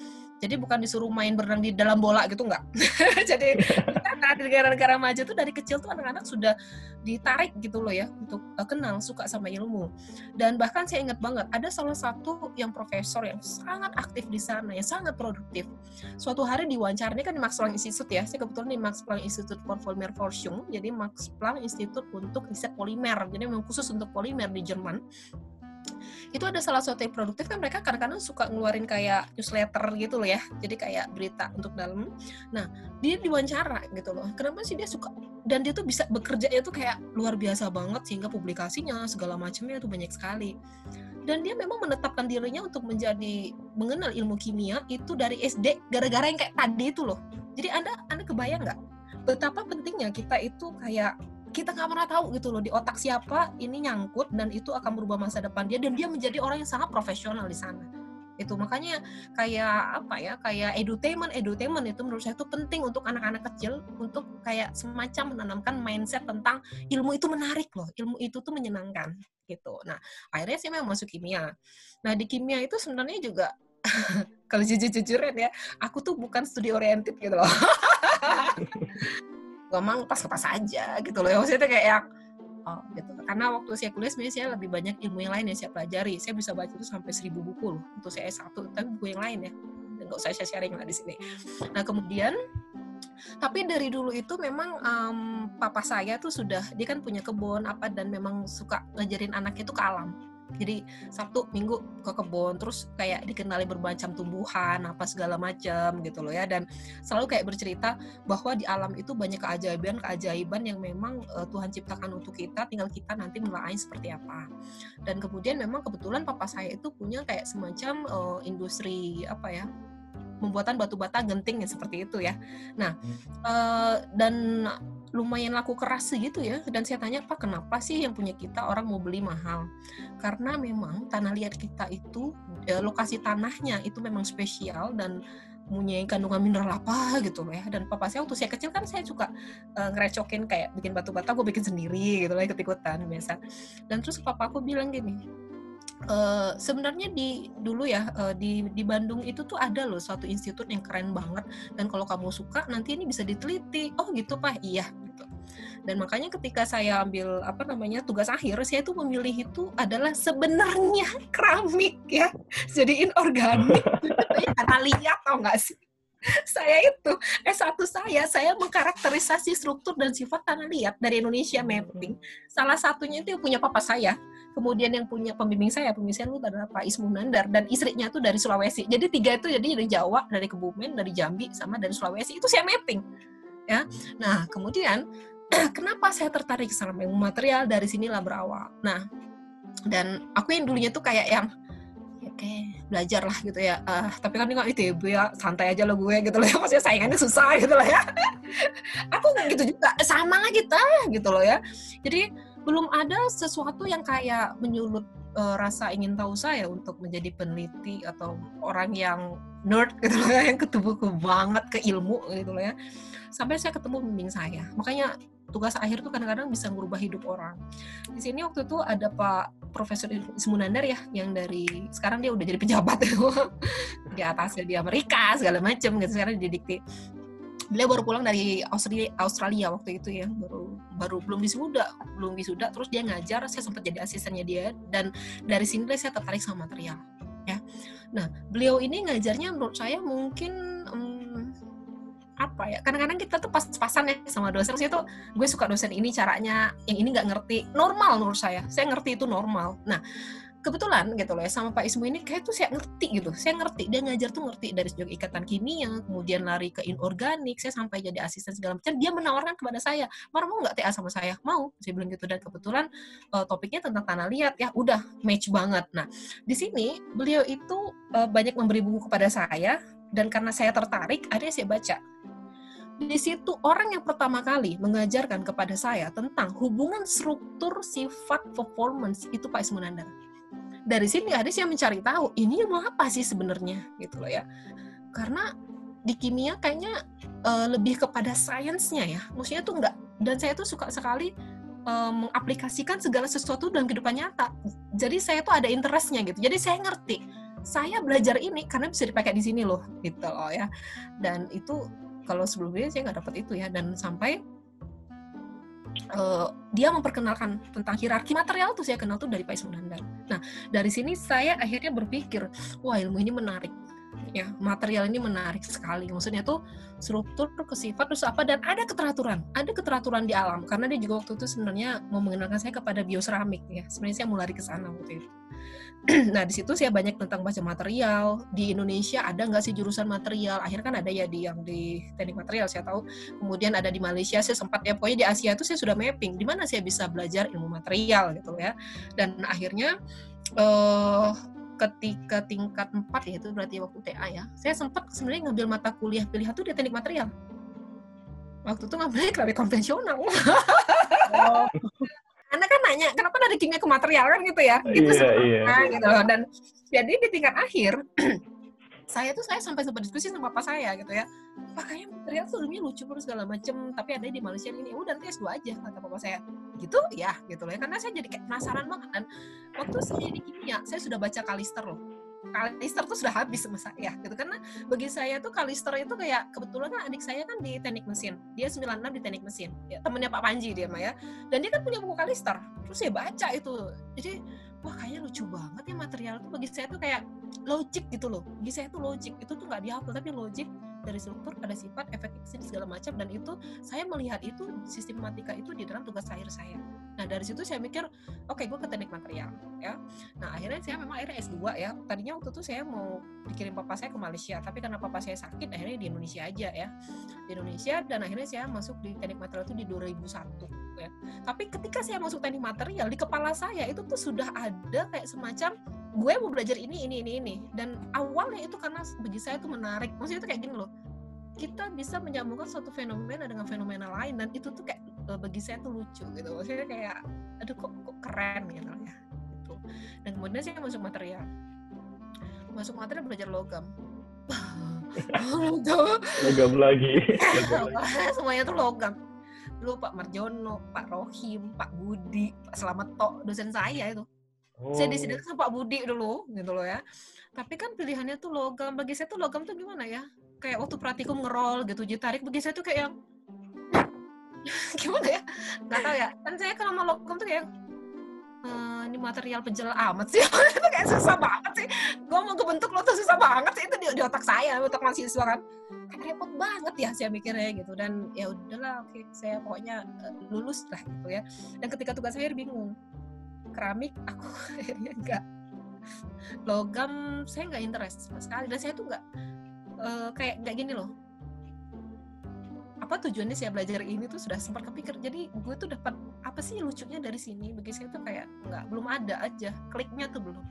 Jadi bukan disuruh main berenang di dalam bola gitu enggak. <laughs> Jadi <laughs> di negara-negara maju tuh dari kecil tuh anak-anak sudah ditarik gitu loh ya untuk uh, kenal suka sama ilmu. Dan bahkan saya ingat banget ada salah satu yang profesor yang sangat aktif di sana, yang sangat produktif. Suatu hari diwawancaranya kan di Max Planck Institute ya. Saya kebetulan di Max Planck Institute for Polymer Forschung. Jadi Max Planck Institute untuk riset polimer. Jadi memang khusus untuk polimer di Jerman itu ada salah satu yang produktif kan mereka kadang-kadang suka ngeluarin kayak newsletter gitu loh ya. Jadi kayak berita untuk dalam. Nah dia diwawancara gitu loh. Kenapa sih dia suka? Dan dia tuh bisa bekerja itu kayak luar biasa banget sehingga publikasinya segala macamnya itu banyak sekali. Dan dia memang menetapkan dirinya untuk menjadi mengenal ilmu kimia itu dari SD gara-gara yang kayak tadi itu loh. Jadi anda anda kebayang nggak betapa pentingnya kita itu kayak kita nggak pernah tahu gitu loh di otak siapa ini nyangkut dan itu akan berubah masa depan dia dan dia menjadi orang yang sangat profesional di sana. Itu makanya kayak apa ya kayak edutainment edutainment itu menurut saya itu penting untuk anak-anak kecil untuk kayak semacam menanamkan mindset tentang ilmu itu menarik loh ilmu itu tuh menyenangkan gitu. Nah akhirnya sih memang masuk kimia. Nah di kimia itu sebenarnya juga <laughs> kalau jujur-jujuran ya aku tuh bukan studi oriented gitu loh <laughs> memang pas-pas aja gitu loh. Ya maksudnya kayak yang oh gitu. Karena waktu saya kuliah sebenarnya saya lebih banyak ilmu yang lain yang saya pelajari. Saya bisa baca itu sampai seribu buku loh untuk saya S1 tapi buku yang lain ya. Nggak usah saya sharing lah di sini. Nah kemudian tapi dari dulu itu memang um, papa saya tuh sudah dia kan punya kebun apa dan memang suka ngajarin anaknya itu ke alam jadi Sabtu Minggu ke kebun terus kayak dikenali bermacam tumbuhan apa segala macam gitu loh ya. Dan selalu kayak bercerita bahwa di alam itu banyak keajaiban keajaiban yang memang uh, Tuhan ciptakan untuk kita tinggal kita nanti menelaah seperti apa. Dan kemudian memang kebetulan papa saya itu punya kayak semacam uh, industri apa ya pembuatan batu bata genting yang seperti itu ya. Nah, uh, dan lumayan laku keras gitu ya. Dan saya tanya, Pak, kenapa sih yang punya kita orang mau beli mahal? Karena memang tanah liat kita itu, eh, lokasi tanahnya itu memang spesial dan punya kandungan mineral apa gitu loh ya. Dan papa saya waktu saya kecil kan saya suka uh, ngerecokin kayak bikin batu bata, gue bikin sendiri gitu loh, ikut-ikutan biasa. Dan terus papa aku bilang gini, Uh, sebenarnya di dulu ya uh, di di Bandung itu tuh ada loh suatu institut yang keren banget dan kalau kamu suka nanti ini bisa diteliti oh gitu pak iya dan makanya ketika saya ambil apa namanya tugas akhir saya tuh memilih itu adalah sebenarnya <laughs> keramik ya. Jadi inorganik <laughs> karena lihat tau nggak sih? Saya itu S1 saya saya mengkarakterisasi struktur dan sifat tanah liat dari Indonesia mapping. Salah satunya itu yang punya papa saya kemudian yang punya pembimbing saya pembimbing saya itu adalah Pak Ismu Nandar dan istrinya tuh dari Sulawesi. Jadi tiga itu jadi dari Jawa dari Kebumen dari Jambi sama dari Sulawesi. Itu saya mapping ya. Nah kemudian <clears throat> kenapa saya tertarik sama ilmu material? Dari sinilah berawal. Nah dan aku yang dulunya tuh kayak yang ya kayak belajar lah gitu ya. Uh, tapi kan nggak ITB ya santai aja lo gue gitu loh ya. <laughs> Maksudnya saingannya susah gitu loh ya. <laughs> Aku gitu juga. Sama kita gitu loh ya. Jadi belum ada sesuatu yang kayak menyulut uh, rasa ingin tahu saya untuk menjadi peneliti atau orang yang nerd gitu loh ya, yang ketubuhku banget ke ilmu gitu loh ya. Sampai saya ketemu bimbing saya. Makanya tugas akhir tuh kadang-kadang bisa merubah hidup orang. Di sini waktu itu ada Pak Profesor Ismunandar ya yang dari sekarang dia udah jadi pejabat <laughs> di atasnya di Amerika segala macam gitu. Sekarang di dikti. Beliau baru pulang dari Australia, Australia waktu itu ya. Baru baru belum wisuda belum wisuda. Terus dia ngajar saya sempat jadi asistennya dia. Dan dari sini saya tertarik sama material ya. Nah beliau ini ngajarnya menurut saya mungkin apa ya kadang-kadang kita tuh pas-pasan ya sama dosen saya tuh gue suka dosen ini caranya yang ini nggak ngerti normal menurut saya saya ngerti itu normal. Nah kebetulan gitu loh ya sama Pak Ismu ini kayak tuh saya ngerti gitu saya ngerti dia ngajar tuh ngerti dari sejak ikatan kimia kemudian lari ke inorganik saya sampai jadi asisten segala macam dia menawarkan kepada saya Mar mau nggak TA sama saya? Mau saya bilang gitu dan kebetulan uh, topiknya tentang tanah liat ya udah match banget. Nah di sini beliau itu uh, banyak memberi buku kepada saya dan karena saya tertarik akhirnya saya baca di situ orang yang pertama kali mengajarkan kepada saya tentang hubungan struktur sifat performance itu Pak Ismunandar dari sini ada saya mencari tahu ini mau apa sih sebenarnya gitu loh ya karena di kimia kayaknya uh, lebih kepada sainsnya ya. Maksudnya tuh enggak dan saya tuh suka sekali uh, mengaplikasikan segala sesuatu dalam kehidupan nyata. Jadi saya tuh ada interestnya gitu. Jadi saya ngerti. Saya belajar ini karena bisa dipakai di sini loh, gitu loh ya. Dan itu kalau sebelumnya saya nggak dapat itu ya. Dan sampai uh, dia memperkenalkan tentang hierarki material tuh saya kenal tuh dari Pak Ismunandar. Nah dari sini saya akhirnya berpikir, wah ilmu ini menarik ya material ini menarik sekali. Maksudnya tuh struktur ke sifat terus apa dan ada keteraturan. Ada keteraturan di alam karena dia juga waktu itu sebenarnya mau mengenalkan saya kepada bioseramik ya. Sebenarnya saya mulai ke sana waktu itu. <clears throat> Nah di situ saya banyak tentang baca material. Di Indonesia ada nggak sih jurusan material? Akhirnya kan ada ya di yang di teknik material saya tahu. Kemudian ada di Malaysia saya sempat ya pokoknya di Asia itu saya sudah mapping. Di mana saya bisa belajar ilmu material gitu ya. Dan akhirnya uh, ketika tingkat 4 ya itu berarti waktu TA ya. Saya sempat sebenarnya ngambil mata kuliah pilihan tuh di teknik material. Waktu itu ngambilnya keramik konvensional. Oh. Anda kan nanya kenapa dari kimia ke material? kan gitu ya. Gitu yeah, yeah. gitu. Dan jadi di tingkat akhir <clears throat> saya tuh saya sampai sempat diskusi sama papa saya gitu ya. Pak kayaknya material tuh ilmunya lucu terus segala macem tapi ada di Malaysia ini. Udah nanti S2 aja kata papa saya. Gitu? Ya gitu loh ya. Karena saya jadi kayak penasaran banget dan waktu saya di kimia saya sudah baca Kalister loh. Kalister tuh sudah habis sama saya gitu. Karena bagi saya tuh Kalister itu kayak kebetulan kan adik saya kan di teknik mesin. Dia 96 di teknik mesin. Ya, temennya Pak Panji dia mah ya. Dan dia kan punya buku Kalister. Terus saya baca itu. Jadi wah kayaknya lucu banget ya material tuh bagi saya tuh kayak logik gitu loh. Bagi saya tuh logik itu tuh nggak dihafal tapi logik dari struktur pada sifat efektivitas segala macam. Dan itu saya melihat itu sistematika itu di dalam tugas akhir saya nah dari situ saya mikir oke okay, gue ke teknik material ya. Nah akhirnya saya memang akhirnya S2 ya. Tadinya waktu itu saya mau dikirim papa saya ke Malaysia tapi karena papa saya sakit akhirnya di Indonesia aja ya. Di Indonesia dan akhirnya saya masuk di teknik material itu di 2001 ya. Tapi ketika saya masuk teknik material di kepala saya itu tuh sudah ada kayak semacam gue mau belajar ini ini ini ini. Dan awalnya itu karena bagi saya itu menarik. Maksudnya itu kayak gini loh kita bisa menyambungkan suatu fenomena dengan fenomena lain dan itu tuh kayak eh, bagi saya tuh lucu gitu maksudnya kayak aduh kok, kok keren gitu ya gitu dan kemudian saya masuk material masuk material belajar logam <laughs> logam logam lagi <laughs> semuanya tuh logam dulu Pak Marjono, Pak Rohim, Pak Budi, Pak Selamat Tok, dosen saya itu Oh. Saya disediakan sama Pak Budi dulu, gitu loh ya. Tapi kan pilihannya tuh logam. Bagi saya tuh logam tuh gimana ya? Kayak waktu praktikum ngerol gitu, ditarik. Bagi saya tuh kayak yang <laughs> gimana ya? Gak tau ya. Kan saya kalau sama logam tuh kayak ehm, ini material penjel amat sih. <laughs> itu kayak susah banget sih. Gue mau kebentuk lo tuh susah banget sih. Itu di, di otak saya, otak mahasiswa kan. Kan repot banget ya saya mikirnya gitu. Dan ya udahlah, oke saya pokoknya uh, lulus lah gitu ya. Dan ketika tugas akhir bingung keramik aku <laughs> akhirnya enggak logam saya nggak interest sama sekali dan saya tuh nggak uh, kayak nggak gini loh. Apa tujuannya saya belajar ini tuh sudah sempat kepikir. Jadi gue tuh dapat apa sih lucunya dari sini? Bagi saya tuh kayak nggak belum ada aja. Kliknya tuh belum.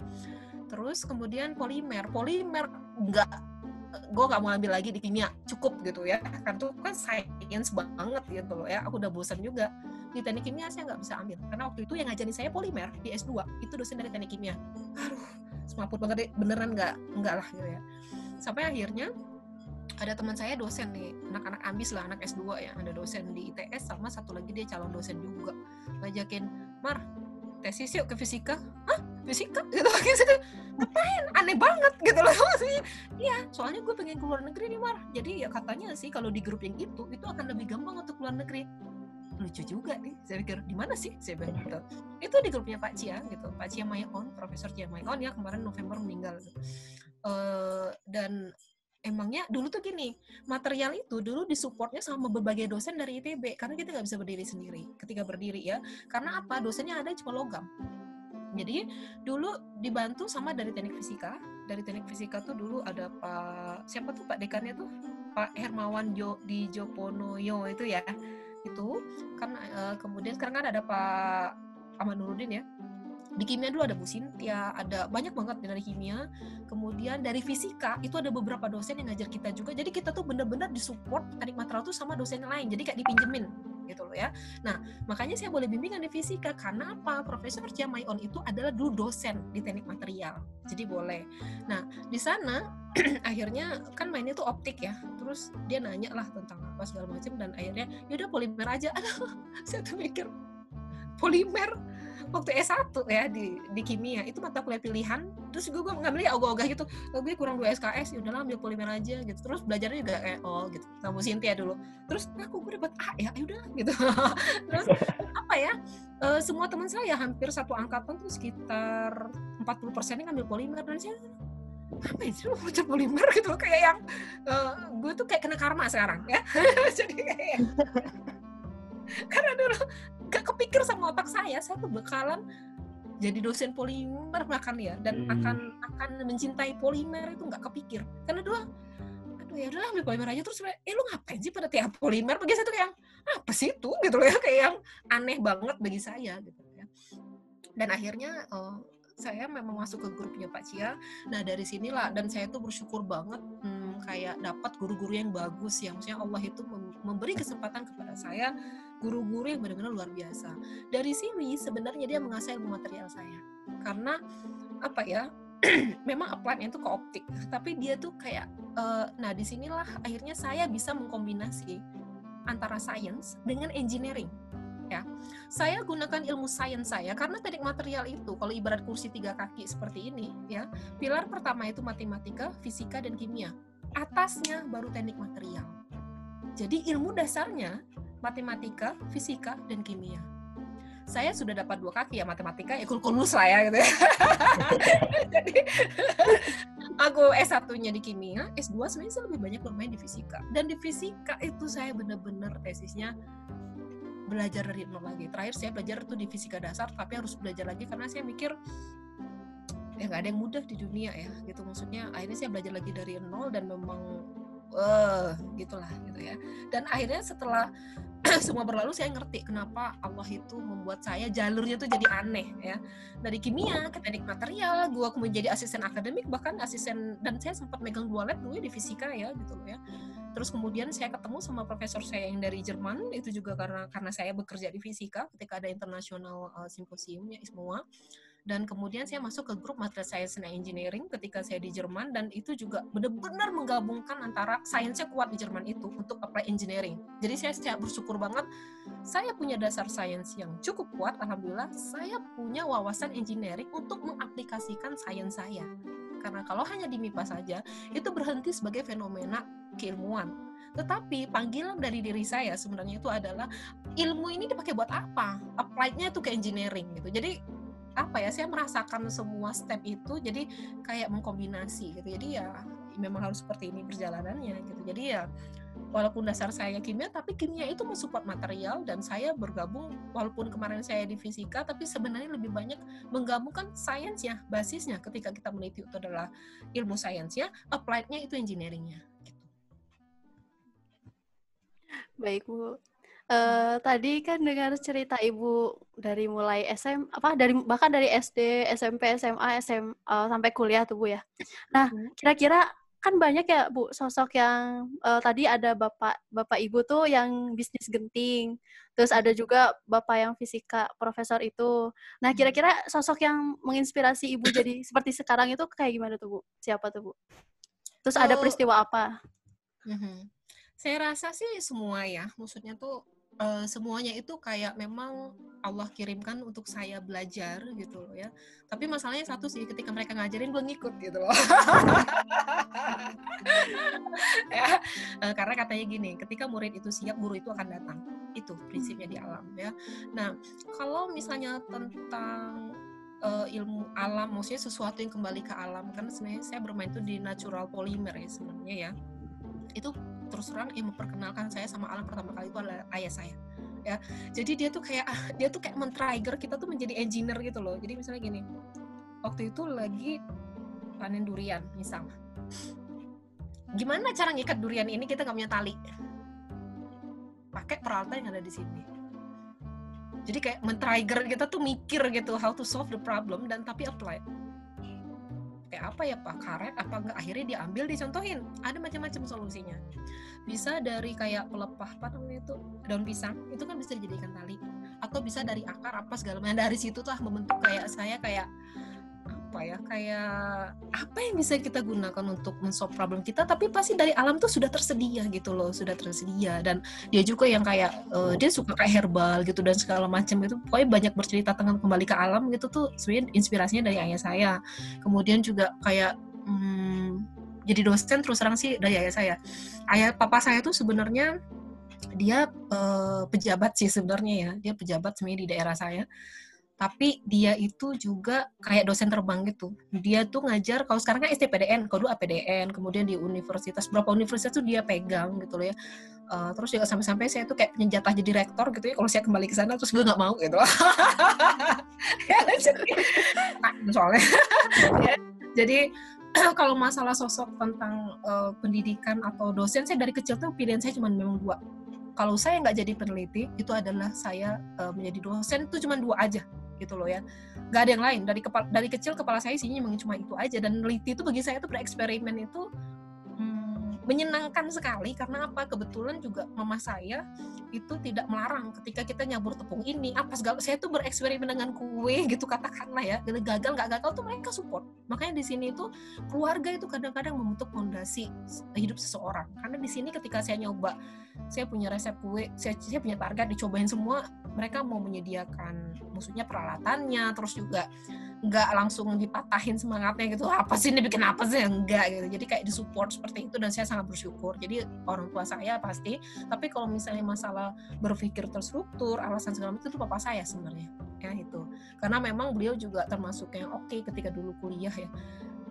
Terus kemudian polimer. Polimer nggak gue gak mau ambil lagi di kimia. Cukup gitu ya. Kan tuh kan science banget gitu loh ya. Aku udah bosan juga. Di teknik kimia saya nggak bisa ambil. Karena waktu itu yang ngajarin saya polimer di S2 itu dosen dari teknik kimia. Aduh semaput banget deh. Beneran nggak nggak lah gitu ya sampai akhirnya ada teman saya dosen nih anak-anak ambis lah anak S2 ya ada dosen di ITS sama satu lagi dia calon dosen juga. Ngajakin Mar tesis yuk ke fisika. Hah? Fisika? <laughs> Gitu gitu. Ngapain? Aneh banget gitu loh. Maksudnya <laughs> iya soalnya gue pengen keluar negeri nih Mar. Jadi ya katanya sih kalau di grup yang itu itu akan lebih gampang untuk keluar negeri. Lucu juga nih saya pikir di mana sih? Saya bilang gitu. Itu di grupnya Pak Cia gitu. Pak Cia Mayon Profesor Cia Mayon ya kemarin November meninggal uh, dan emangnya dulu tuh gini material itu dulu disupportnya sama berbagai dosen dari ITB karena kita nggak bisa berdiri sendiri ketika berdiri ya. Karena apa? Dosennya ada cuma logam. Jadi dulu dibantu sama dari teknik fisika. Dari teknik fisika tuh dulu ada Pak siapa tuh Pak dekannya tuh? Pak Hermawan Jo di Joponoyo itu ya. Itu kan uh, kemudian sekarang kan ada Pak Ahmad Nurudin ya di kimia dulu ada Bu Sintia, ada banyak banget dari kimia. Kemudian dari fisika itu ada beberapa dosen yang ngajar kita juga. Jadi kita tuh bener-bener disupport teknik material tuh sama dosen yang lain. Jadi kayak dipinjemin gitu loh ya. Nah, makanya saya boleh bimbingan di fisika karena apa? Profesor Jamaion itu adalah dulu dosen di teknik material. Jadi boleh. Nah, di sana <clears throat> akhirnya kan mainnya tuh optik ya. Terus dia nanya lah tentang apa segala macam dan akhirnya yaudah polimer aja. <laughs> Aduh, saya tuh mikir polimer waktu S1 ya di di kimia itu mata kuliah pilihan terus gue gue ngambilnya ogah-ogah gitu oh, gue kurang dua SKS ya udahlah ambil polimer aja gitu. Terus belajarnya juga kayak oh gitu sama Cynthia dulu. Terus aku gue dapat A ya? Ya udah gitu. <laughs> Terus apa ya uh, semua teman saya hampir satu angkatan tuh sekitar 40 persennya ngambil polimer dan saya apa sih lu polimer? gitu kayak yang uh, gue tuh kayak kena karma sekarang ya. <laughs> Jadi kayak <laughs> karena dulu gak kepikir sama otak saya saya tuh bakalan jadi dosen polimer bahkan ya dan Hmm. akan akan mencintai polimer itu nggak kepikir. Karena dua aduh ya udahlah ambil polimer aja. Terus eh lu ngapain sih pada tiap polimer? Bagi saya tuh kayak apa sih itu? Gitu loh ya kayak yang aneh banget bagi saya gitu ya. Dan akhirnya eh, saya memang masuk ke grupnya Pak Cia. Nah dari sinilah dan saya tuh bersyukur banget hmm, kayak dapat guru-guru yang bagus yang maksudnya Allah itu mem- memberi kesempatan kepada saya guru-guru yang benar-benar luar biasa. Dari sini sebenarnya dia mengasah ilmu material saya. Karena apa ya? <clears throat> memang apply itu ke optik, tapi dia tuh kayak eh, nah di sinilah akhirnya saya bisa mengkombinasi antara science dengan engineering. Ya, saya gunakan ilmu sains saya karena teknik material itu kalau ibarat kursi tiga kaki seperti ini, ya pilar pertama itu matematika, fisika dan kimia. Atasnya baru teknik material. Jadi ilmu dasarnya matematika, fisika, dan kimia. Saya sudah dapat dua kaki ya matematika, ya kulkulus lah ya gitu ya. <laughs> Jadi aku S1-nya di kimia, S2 sebenarnya lebih banyak bermain di fisika. Dan di fisika itu saya benar-benar tesisnya belajar dari nol lagi. Terakhir saya belajar tuh di fisika dasar, tapi harus belajar lagi karena saya mikir ya nggak ada yang mudah di dunia ya gitu maksudnya akhirnya saya belajar lagi dari nol dan memang eh gitulah gitu ya dan akhirnya setelah <clears throat> semua berlalu saya ngerti kenapa Allah itu membuat saya jalurnya tuh jadi aneh ya. Dari kimia ke teknik material gua kemudian jadi asisten akademik bahkan asisten dan saya sempat megang dua lab dulu ya di fisika ya gitu loh ya. Terus kemudian saya ketemu sama profesor saya yang dari Jerman itu juga karena karena saya bekerja di fisika ketika ada internasional uh, simposiumnya semua dan kemudian saya masuk ke grup Material Science and Engineering ketika saya di Jerman dan itu juga benar-benar menggabungkan antara sainsnya kuat di Jerman itu untuk apply engineering. Jadi saya, saya bersyukur banget saya punya dasar sains yang cukup kuat alhamdulillah saya punya wawasan engineering untuk mengaplikasikan sains saya. Karena kalau hanya di MIPA saja itu berhenti sebagai fenomena keilmuan. Tetapi panggilan dari diri saya sebenarnya itu adalah ilmu ini dipakai buat apa? Apply-nya itu ke engineering gitu. Jadi apa ya saya merasakan semua step itu jadi kayak mengkombinasi gitu jadi ya memang harus seperti ini perjalanannya gitu jadi ya walaupun dasar saya kimia tapi kimia itu mensupport material dan saya bergabung walaupun kemarin saya di fisika tapi sebenarnya lebih banyak menggabungkan sainsnya basisnya ketika kita meneliti itu adalah ilmu sainsnya applied-nya itu engineeringnya gitu. Baik Bu. Eh, tadi kan dengar cerita Ibu dari mulai SM apa dari bahkan dari SD, SMP, SMA, SM eh, sampai kuliah tuh Bu ya. Nah, Hmm. kira-kira kan banyak ya Bu sosok yang eh, tadi ada Bapak Bapak Ibu tuh yang bisnis genting. Terus ada juga Bapak yang fisika profesor itu. Nah, Hmm. kira-kira sosok yang menginspirasi Ibu jadi seperti sekarang itu kayak gimana tuh Bu? Siapa tuh Bu? Terus ada peristiwa apa? Mhm. Saya rasa sih semua ya, maksudnya tuh eh, semuanya itu kayak memang Allah kirimkan untuk saya belajar gitu loh ya. Tapi masalahnya satu sih, ketika mereka ngajarin gue ngikut gitu loh. <laughs> ya, eh, karena katanya gini, ketika murid itu siap, guru itu akan datang. Itu prinsipnya di alam ya. Nah, kalau misalnya tentang eh, ilmu alam, maksudnya sesuatu yang kembali ke alam, kan sebenarnya saya bermain itu di natural polymer ya sebenarnya ya. Itu terus terang yang memperkenalkan saya sama alam pertama kali itu adalah ayah saya ya. Jadi dia tuh kayak ah, dia tuh kayak men-trigger kita tuh menjadi engineer gitu loh. Jadi misalnya gini waktu itu lagi panen durian misalnya gimana cara ngikat durian ini? Kita nggak punya tali. Pakai peralatan yang ada di sini. Jadi kayak men-trigger kita tuh mikir gitu how to solve the problem dan tapi apply pakai apa ya pak? Karet apa enggak akhirnya diambil dicontohin. Ada macam-macam solusinya. Bisa dari kayak pelepah apa namanya itu daun pisang itu kan bisa dijadikan tali. Atau bisa dari akar apa segala macam. Dari situ tuh membentuk kayak saya kayak apa ya kayak apa yang bisa kita gunakan untuk mensolve problem kita tapi pasti dari alam tuh sudah tersedia gitu loh sudah tersedia. Dan dia juga yang kayak uh, dia suka kayak herbal gitu dan segala macam itu pokoknya banyak bercerita tentang kembali ke alam gitu tuh sebenarnya inspirasinya dari ayah saya. Kemudian juga kayak hmm, jadi dosen terus terang sih dari ayah saya. Ayah papa saya tuh sebenarnya dia uh, pejabat sih sebenarnya ya. Dia pejabat sebenarnya di daerah saya tapi dia itu juga kayak dosen terbang gitu. Dia tuh ngajar kalau sekarang kan STPDN, kalau dulu APDN, kemudian di universitas berapa universitas tuh dia pegang gitu loh ya. Uh, terus juga sampai-sampai saya tuh kayak punya jadi rektor gitu ya kalau saya kembali ke sana terus gue nggak mau gitu. <laughs> <laughs> ya, jadi, ya, <clears throat> jadi kalau masalah sosok tentang uh, pendidikan atau dosen saya dari kecil tuh pilihan saya cuma memang dua kalau saya nggak jadi peneliti itu adalah saya uh, menjadi dosen itu cuma dua aja gitu loh ya. Nggak ada yang lain. Dari kepala dari kecil kepala saya memang cuma itu aja. Dan meneliti itu bagi saya itu bereksperimen itu menyenangkan sekali karena apa? Kebetulan juga mama saya itu tidak melarang ketika kita nyabur tepung ini. Apa segala saya tuh bereksperimen dengan kue gitu katakanlah ya. Gagal nggak gagal tuh mereka support. Makanya di sini itu keluarga itu kadang-kadang membentuk fondasi hidup seseorang. Karena di sini ketika saya nyoba saya punya resep kue saya, saya punya target dicobain semua mereka mau menyediakan maksudnya peralatannya terus juga nggak langsung dipatahin semangatnya gitu apa sih ini bikin apa sih? Enggak gitu. Jadi kayak disupport seperti itu dan saya sangat bersyukur. Jadi orang tua saya pasti tapi kalau misalnya masalah berpikir terstruktur alasan segala macam itu papa saya sebenarnya. Ya itu. Karena memang beliau juga termasuk yang oke okay ketika dulu kuliah ya.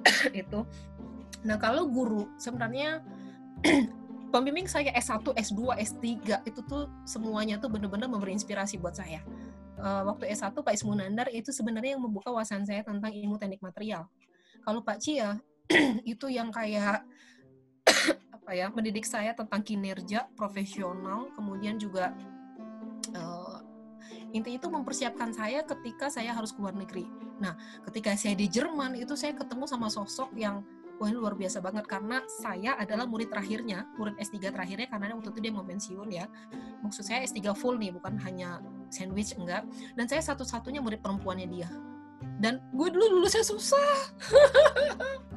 <coughs> Itu. Nah kalau guru sebenarnya <coughs> pembimbing saya S1, S2, S3 itu tuh semuanya tuh benar-benar memberi inspirasi buat saya. Uh, waktu S1 Pak Ismunandar itu sebenarnya yang membuka wawasan saya tentang ilmu teknik material. Kalau Pak Cia <clears throat> itu yang kayak <clears throat> apa ya mendidik saya tentang kinerja profesional, kemudian juga uh, intinya itu mempersiapkan saya ketika saya harus keluar negeri. Nah, ketika saya di Jerman itu saya ketemu sama sosok yang wah ini luar biasa banget karena saya adalah murid terakhirnya, murid S3 terakhirnya karena waktu itu dia mau pensiun ya. Maksud saya S3 full nih, bukan hanya sandwich enggak. Dan saya satu-satunya murid perempuannya dia. Dan gue dulu saya susah. <laughs>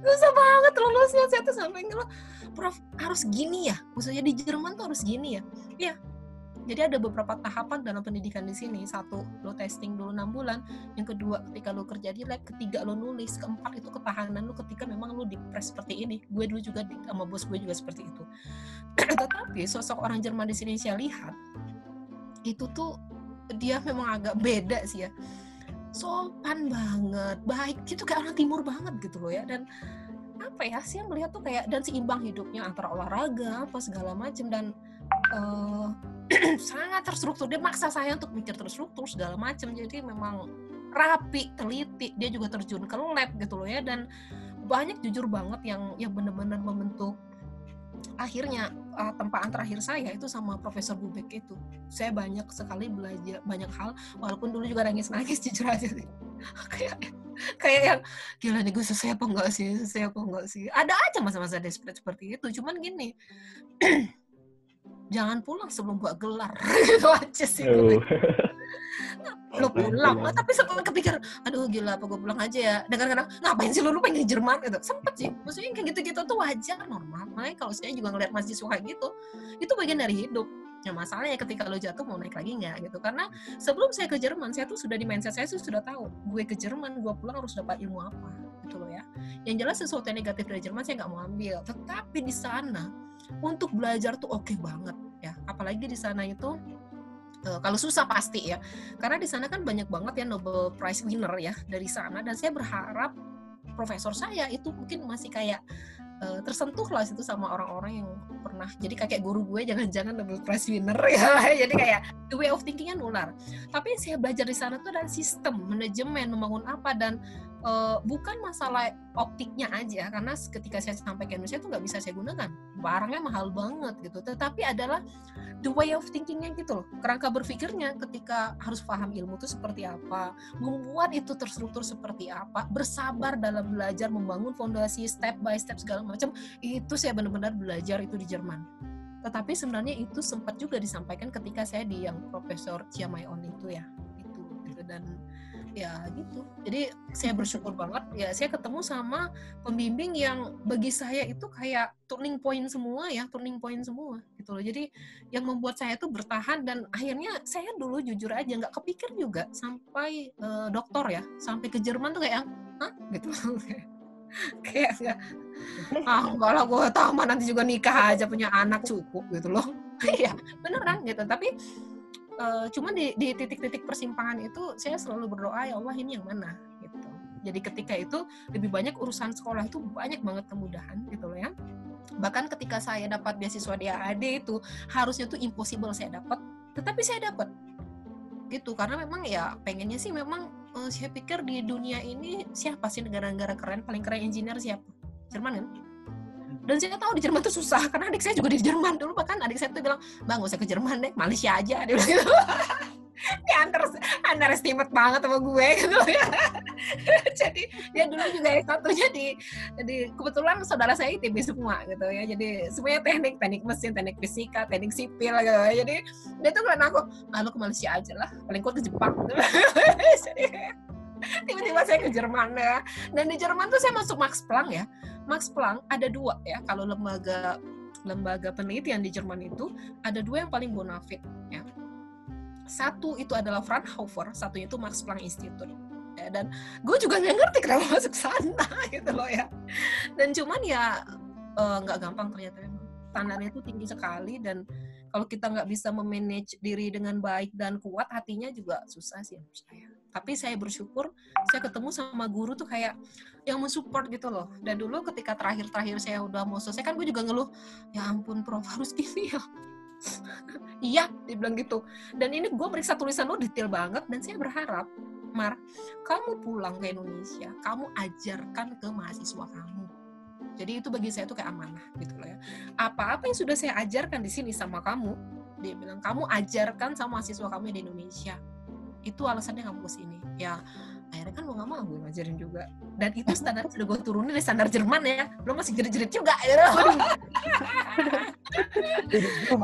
susah banget lulusnya saya tuh sampai ngeluh prof harus gini ya maksudnya di Jerman tuh harus gini ya iya jadi ada beberapa tahapan dalam pendidikan di sini. Satu, lo testing dulu enam bulan. Yang kedua, ketika lo kerja di lab. Ketiga, lo nulis. Keempat, itu ketahanan lo ketika memang lo dipres seperti ini. Gue dulu juga sama bos gue juga seperti itu. <clears throat> Tetapi sosok orang Jerman di sini saya lihat, itu tuh dia memang agak beda sih ya. Sopan banget, baik. Itu kayak orang timur banget gitu loh ya. Dan apa ya sih yang melihat tuh kayak dan seimbang hidupnya antara olahraga apa segala macam dan uh, <clears throat> sangat terstruktur dia maksa saya untuk mikir terstruktur segala macam jadi memang rapi teliti dia juga terjun ke lab gitu loh ya dan banyak jujur banget yang yang benar-benar membentuk akhirnya uh, tempaan terakhir saya itu sama Profesor Bubek itu. Saya banyak sekali belajar banyak hal walaupun dulu juga nangis nangis <laughs> jujur aja sih. Kayak kayak yang gila nih gue sesuai apa enggak sih? Sesuai apa enggak sih? Ada aja masa-masa desperate seperti itu. Cuman gini <clears throat> jangan pulang sebelum gua gelar. <laughs> Itu aja sih. Uh. <laughs> lo pulang. oh, tapi sempat kepikir aduh gila apa gue pulang aja ya? Dengan kadang ngapain sih lu, lu pengen di Jerman? Gitu. Sempet sih. Maksudnya kayak gitu-gitu tuh wajar normal. Makanya kalau saya juga ngeliat mahasiswa kayak gitu itu bagian dari hidup. Ya masalahnya ketika lo jatuh mau naik lagi nggak gitu. Karena sebelum saya ke Jerman, saya tuh sudah di mindset saya tuh sudah tahu gue ke Jerman, gue pulang harus dapat ilmu apa gitu loh ya. Yang jelas sesuatu yang negatif dari Jerman saya nggak mau ambil. Tetapi di sana untuk belajar tuh oke okay banget ya. Apalagi di sana itu uh, kalau susah pasti ya. Karena di sana kan banyak banget ya Nobel Prize winner ya dari sana. Dan saya berharap profesor saya itu mungkin masih kayak uh, tersentuh lah situ sama orang-orang yang pernah. Jadi kakek guru gue jangan-jangan Nobel Prize winner <laughs> ya. Jadi kayak the way of thinkingnya nular. Tapi saya belajar di sana tuh dan sistem manajemen membangun apa dan uh, bukan masalah optiknya aja karena ketika saya sampai ke Indonesia itu nggak bisa saya gunakan. Barangnya mahal banget gitu. Tetapi adalah the way of thinkingnya gitu loh. Kerangka berpikirnya ketika harus paham ilmu itu seperti apa membuat itu terstruktur seperti apa bersabar dalam belajar membangun fondasi step by step segala macam itu saya benar-benar belajar itu di Jerman. Tetapi sebenarnya itu sempat juga disampaikan ketika saya di yang Profesor Chiamayon itu ya itu gitu. Dan ya gitu. Jadi saya bersyukur banget. Ya saya ketemu sama pembimbing yang bagi saya itu kayak turning point semua ya turning point semua gitu loh. Jadi yang membuat saya tuh bertahan dan akhirnya saya dulu jujur aja nggak kepikir juga sampai uh, dokter ya sampai ke Jerman tuh kayak Hah? gitu. <laughs> Kayak ah gue tamat nanti juga nikah aja punya anak cukup gitu loh. <laughs> Iya beneran gitu. Tapi uh, cuman di, di titik-titik persimpangan itu saya selalu berdoa ya Allah ini yang mana? Gitu. Jadi ketika itu lebih banyak urusan sekolah itu banyak banget kemudahan gitu loh ya. Bahkan ketika saya dapat beasiswa di AAD itu harusnya tuh impossible saya dapat tetapi saya dapat. Gitu karena memang ya pengennya sih memang uh, saya pikir di dunia ini siapa sih negara-negara keren paling keren engineer siapa? Jerman kan dan saya tahu di Jerman tuh susah karena adik saya juga di Jerman. Dulu bahkan adik saya tuh bilang bang gak usah ke Jerman deh Malaysia aja. Dia bilang gitu. <laughs> Dia under underestimate banget sama gue gitu. Ya <laughs> jadi dia dulu juga yang satunya di di kebetulan saudara saya ITB semua gitu ya. Jadi semuanya teknik teknik mesin teknik fisika teknik sipil gitu. Ya jadi dia tuh ngeliat aku lalu ke Malaysia aja lah paling kuat ke Jepang. Gitu <laughs> jadi tiba-tiba saya ke Jerman ya. Dan di Jerman tuh saya masuk Max Planck ya Max Planck ada dua ya kalau lembaga lembaga penelitian di Jerman itu ada dua yang paling bonafit ya. Satu itu adalah Fraunhofer satunya itu Max Planck Institute ya, dan gue juga nggak ngerti kenapa masuk sana <laughs> gitu loh ya. Dan cuman ya nggak uh, gampang ternyata memang standarnya itu tinggi sekali dan kalau kita nggak bisa memanage diri dengan baik dan kuat hatinya juga susah sih menurut saya. Tapi saya bersyukur saya ketemu sama guru tuh kayak yang mensupport gitu loh. Dan dulu ketika terakhir-terakhir saya udah mau selesai kan gue juga ngeluh ya ampun prof harus gini ya. <laughs> Iya dibilang gitu. Dan ini gue meriksa tulisan lo detail banget dan saya berharap Mar kamu pulang ke Indonesia kamu ajarkan ke mahasiswa kamu. Jadi itu bagi saya itu kayak amanah gitu loh ya. Apa-apa yang sudah saya ajarkan di sini sama kamu dia bilang kamu ajarkan sama mahasiswa kamu di Indonesia. Itu alasannya kamu ke sini ya akhirnya kan mau gak mau gue ngajarin juga. Dan itu standar sudah gue turunin dari standar Jerman ya. Belum masih jerit-jerit juga gitu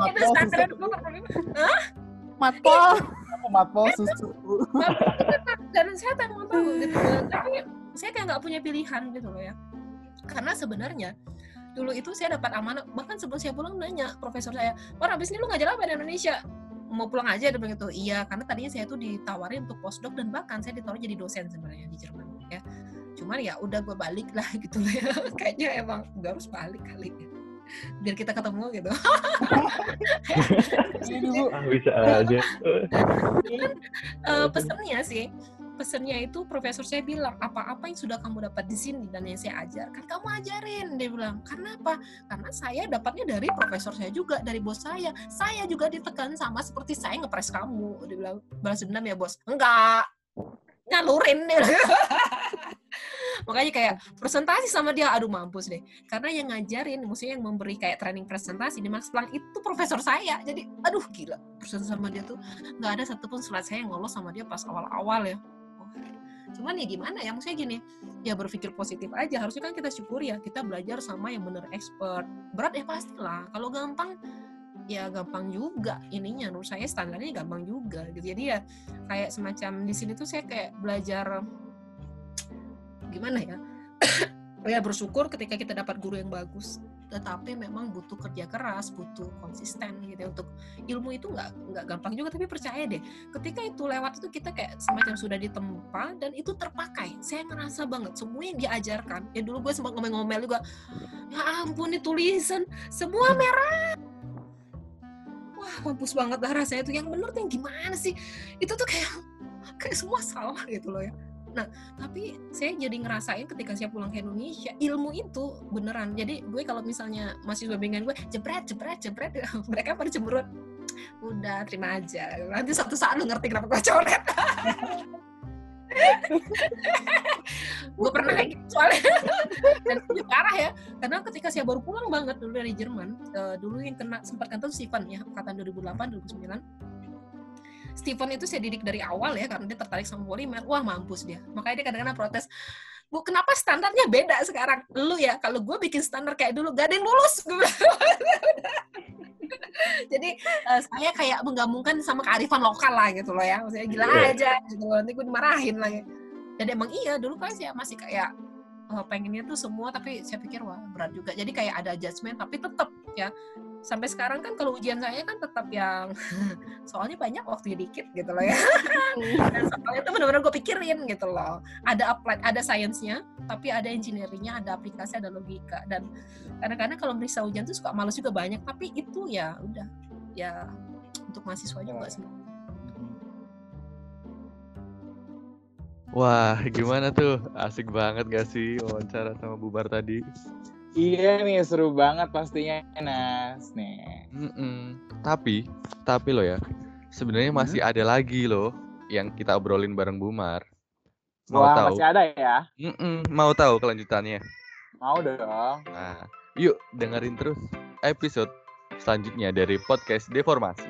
itu standar matpol matpol susu. dan saya tak mau tahu gitu tapi saya kayak nggak punya pilihan gitu loh ya. Karena sebenarnya dulu itu saya dapat amanah bahkan sebelum saya pulang nanya profesor saya Wah abis ini lu ngajar apa di Indonesia mau pulang aja dia bilang gitu. Iya karena tadinya saya tuh ditawarin untuk postdoc dan bahkan saya ditawarin jadi dosen sebenarnya di Jerman ya. Cuman ya udah gue balik lah <laughs> gitu ya. Kayaknya emang gue harus balik kali ya. Biar kita ketemu gitu. <laughs> Ah, bisa aja. Kan <laughs> uh, pesannya sih pesannya itu profesor saya bilang apa-apa yang sudah kamu dapat di sini dan yang saya ajarkan kamu ajarin dia bilang. Karena apa? Karena saya dapatnya dari profesor saya juga dari bos saya. Saya juga ditekan sama seperti saya ngepres kamu dia bilang. Balas dendam ya bos. Enggak. Ngalurin dia <laughs> makanya kayak presentasi sama dia aduh mampus deh. Karena yang ngajarin maksudnya yang memberi kayak training presentasi di Max Planck itu profesor saya. Jadi aduh gila. Presentasi sama dia tuh nggak ada satupun slide saya yang lolos sama dia pas awal-awal ya cuman ya gimana ya maksudnya gini ya berpikir positif aja. Harusnya kan kita syukur ya kita belajar sama yang bener expert. Berat ya pastilah. Kalau gampang ya gampang juga ininya. Menurut saya standarnya gampang juga gitu. Jadi ya kayak semacam di sini tuh saya kayak belajar gimana ya ya bersyukur ketika kita dapat guru yang bagus. Tetapi memang butuh kerja keras butuh konsisten gitu ya. Untuk ilmu itu nggak nggak gampang juga tapi percaya deh. Ketika itu lewat itu kita kayak semacam sudah ditempa dan itu terpakai. Saya ngerasa banget semua yang diajarkan ya dulu gue sempat ngomel-ngomel juga ya ampun ini tulisan semua merah. Wah mampus banget lah rasanya itu yang bener tuh yang gimana sih? Itu tuh kayak kayak semua salah gitu loh ya Nah, tapi saya jadi ngerasain ketika saya pulang ke Indonesia, ilmu itu beneran. Jadi gue kalau misalnya masih bimbingan gue, jebret, jebret, jebret, <laughs> mereka pada cemberut. Udah, terima aja. Nanti satu saat lu ngerti kenapa gue coret. <laughs> gue pernah kayak gitu soalnya dan itu parah ya karena ketika saya baru pulang banget dulu dari Jerman eh, dulu yang kena sempat kata Stephen ya angkatan 2008 2009 Stephen itu saya didik dari awal ya karena dia tertarik sama polimer wah mampus dia makanya dia kadang-kadang protes Bu, kenapa standarnya beda sekarang? Lu ya, kalau gue bikin standar kayak dulu, gak ada yang lulus. <laughs> Jadi eh, saya kayak menggabungkan sama kearifan lokal lah gitu loh ya. Maksudnya gila Iya. aja gitu loh. Nanti gue dimarahin lagi. Dan emang iya, dulu kan saya masih kayak pengennya tuh semua, tapi saya pikir wah berat juga. Jadi kayak ada adjustment, tapi tetap ya. Sampai sekarang kan kalau ujian saya kan tetap yang <laughs> soalnya banyak waktunya dikit gitu loh ya. Dan soalnya itu benar-benar gue pikirin gitu loh. Ada applied, ada sainsnya, tapi ada engineeringnya, ada aplikasi, ada logika. Dan kadang-kadang kalau meriksa ujian tuh suka males juga banyak. Tapi itu ya udah, ya untuk mahasiswa juga sih. Wah, gimana tuh? Asik banget gak sih wawancara sama Bubar tadi? Iya nih, seru banget pastinya, Nas. Nih. Mm-mm. Tapi, tapi lo ya, sebenarnya masih ada lagi loh yang kita obrolin bareng Bumar. Mau Wah, tahu? masih ada ya? Mm-mm, mau tahu kelanjutannya? Mau dong. Nah, yuk dengerin terus episode selanjutnya dari podcast Deformasi.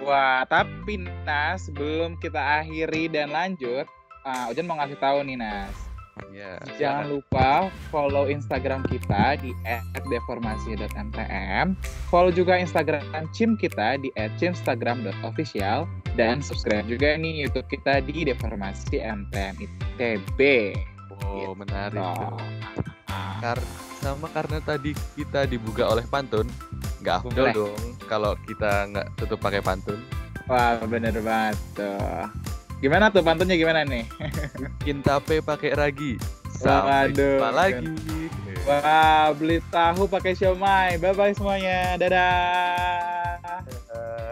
Wah, tapi Nas, sebelum kita akhiri dan lanjut, ah, Ujan mau ngasih tahu nih, Nas. Ya, Jangan lupa follow Instagram kita di @deformasi.mtm. Follow juga Instagram Cim kita di @cimstagram.official dan subscribe juga nih YouTube kita di Deformasi MTM ITB. Oh, menarik Tuh. tuh. Kar- sama karena tadi kita dibuka oleh pantun, nggak afdol dong kalau kita nggak tutup pakai pantun. Wah, bener banget tuh. Gimana tuh pantunnya gimana nih? <laughs> Bikin tape pakai ragi. Sampai Waduh, jumpa lagi. Wah, beli tahu pakai siomay. Bye bye semuanya. Dadah.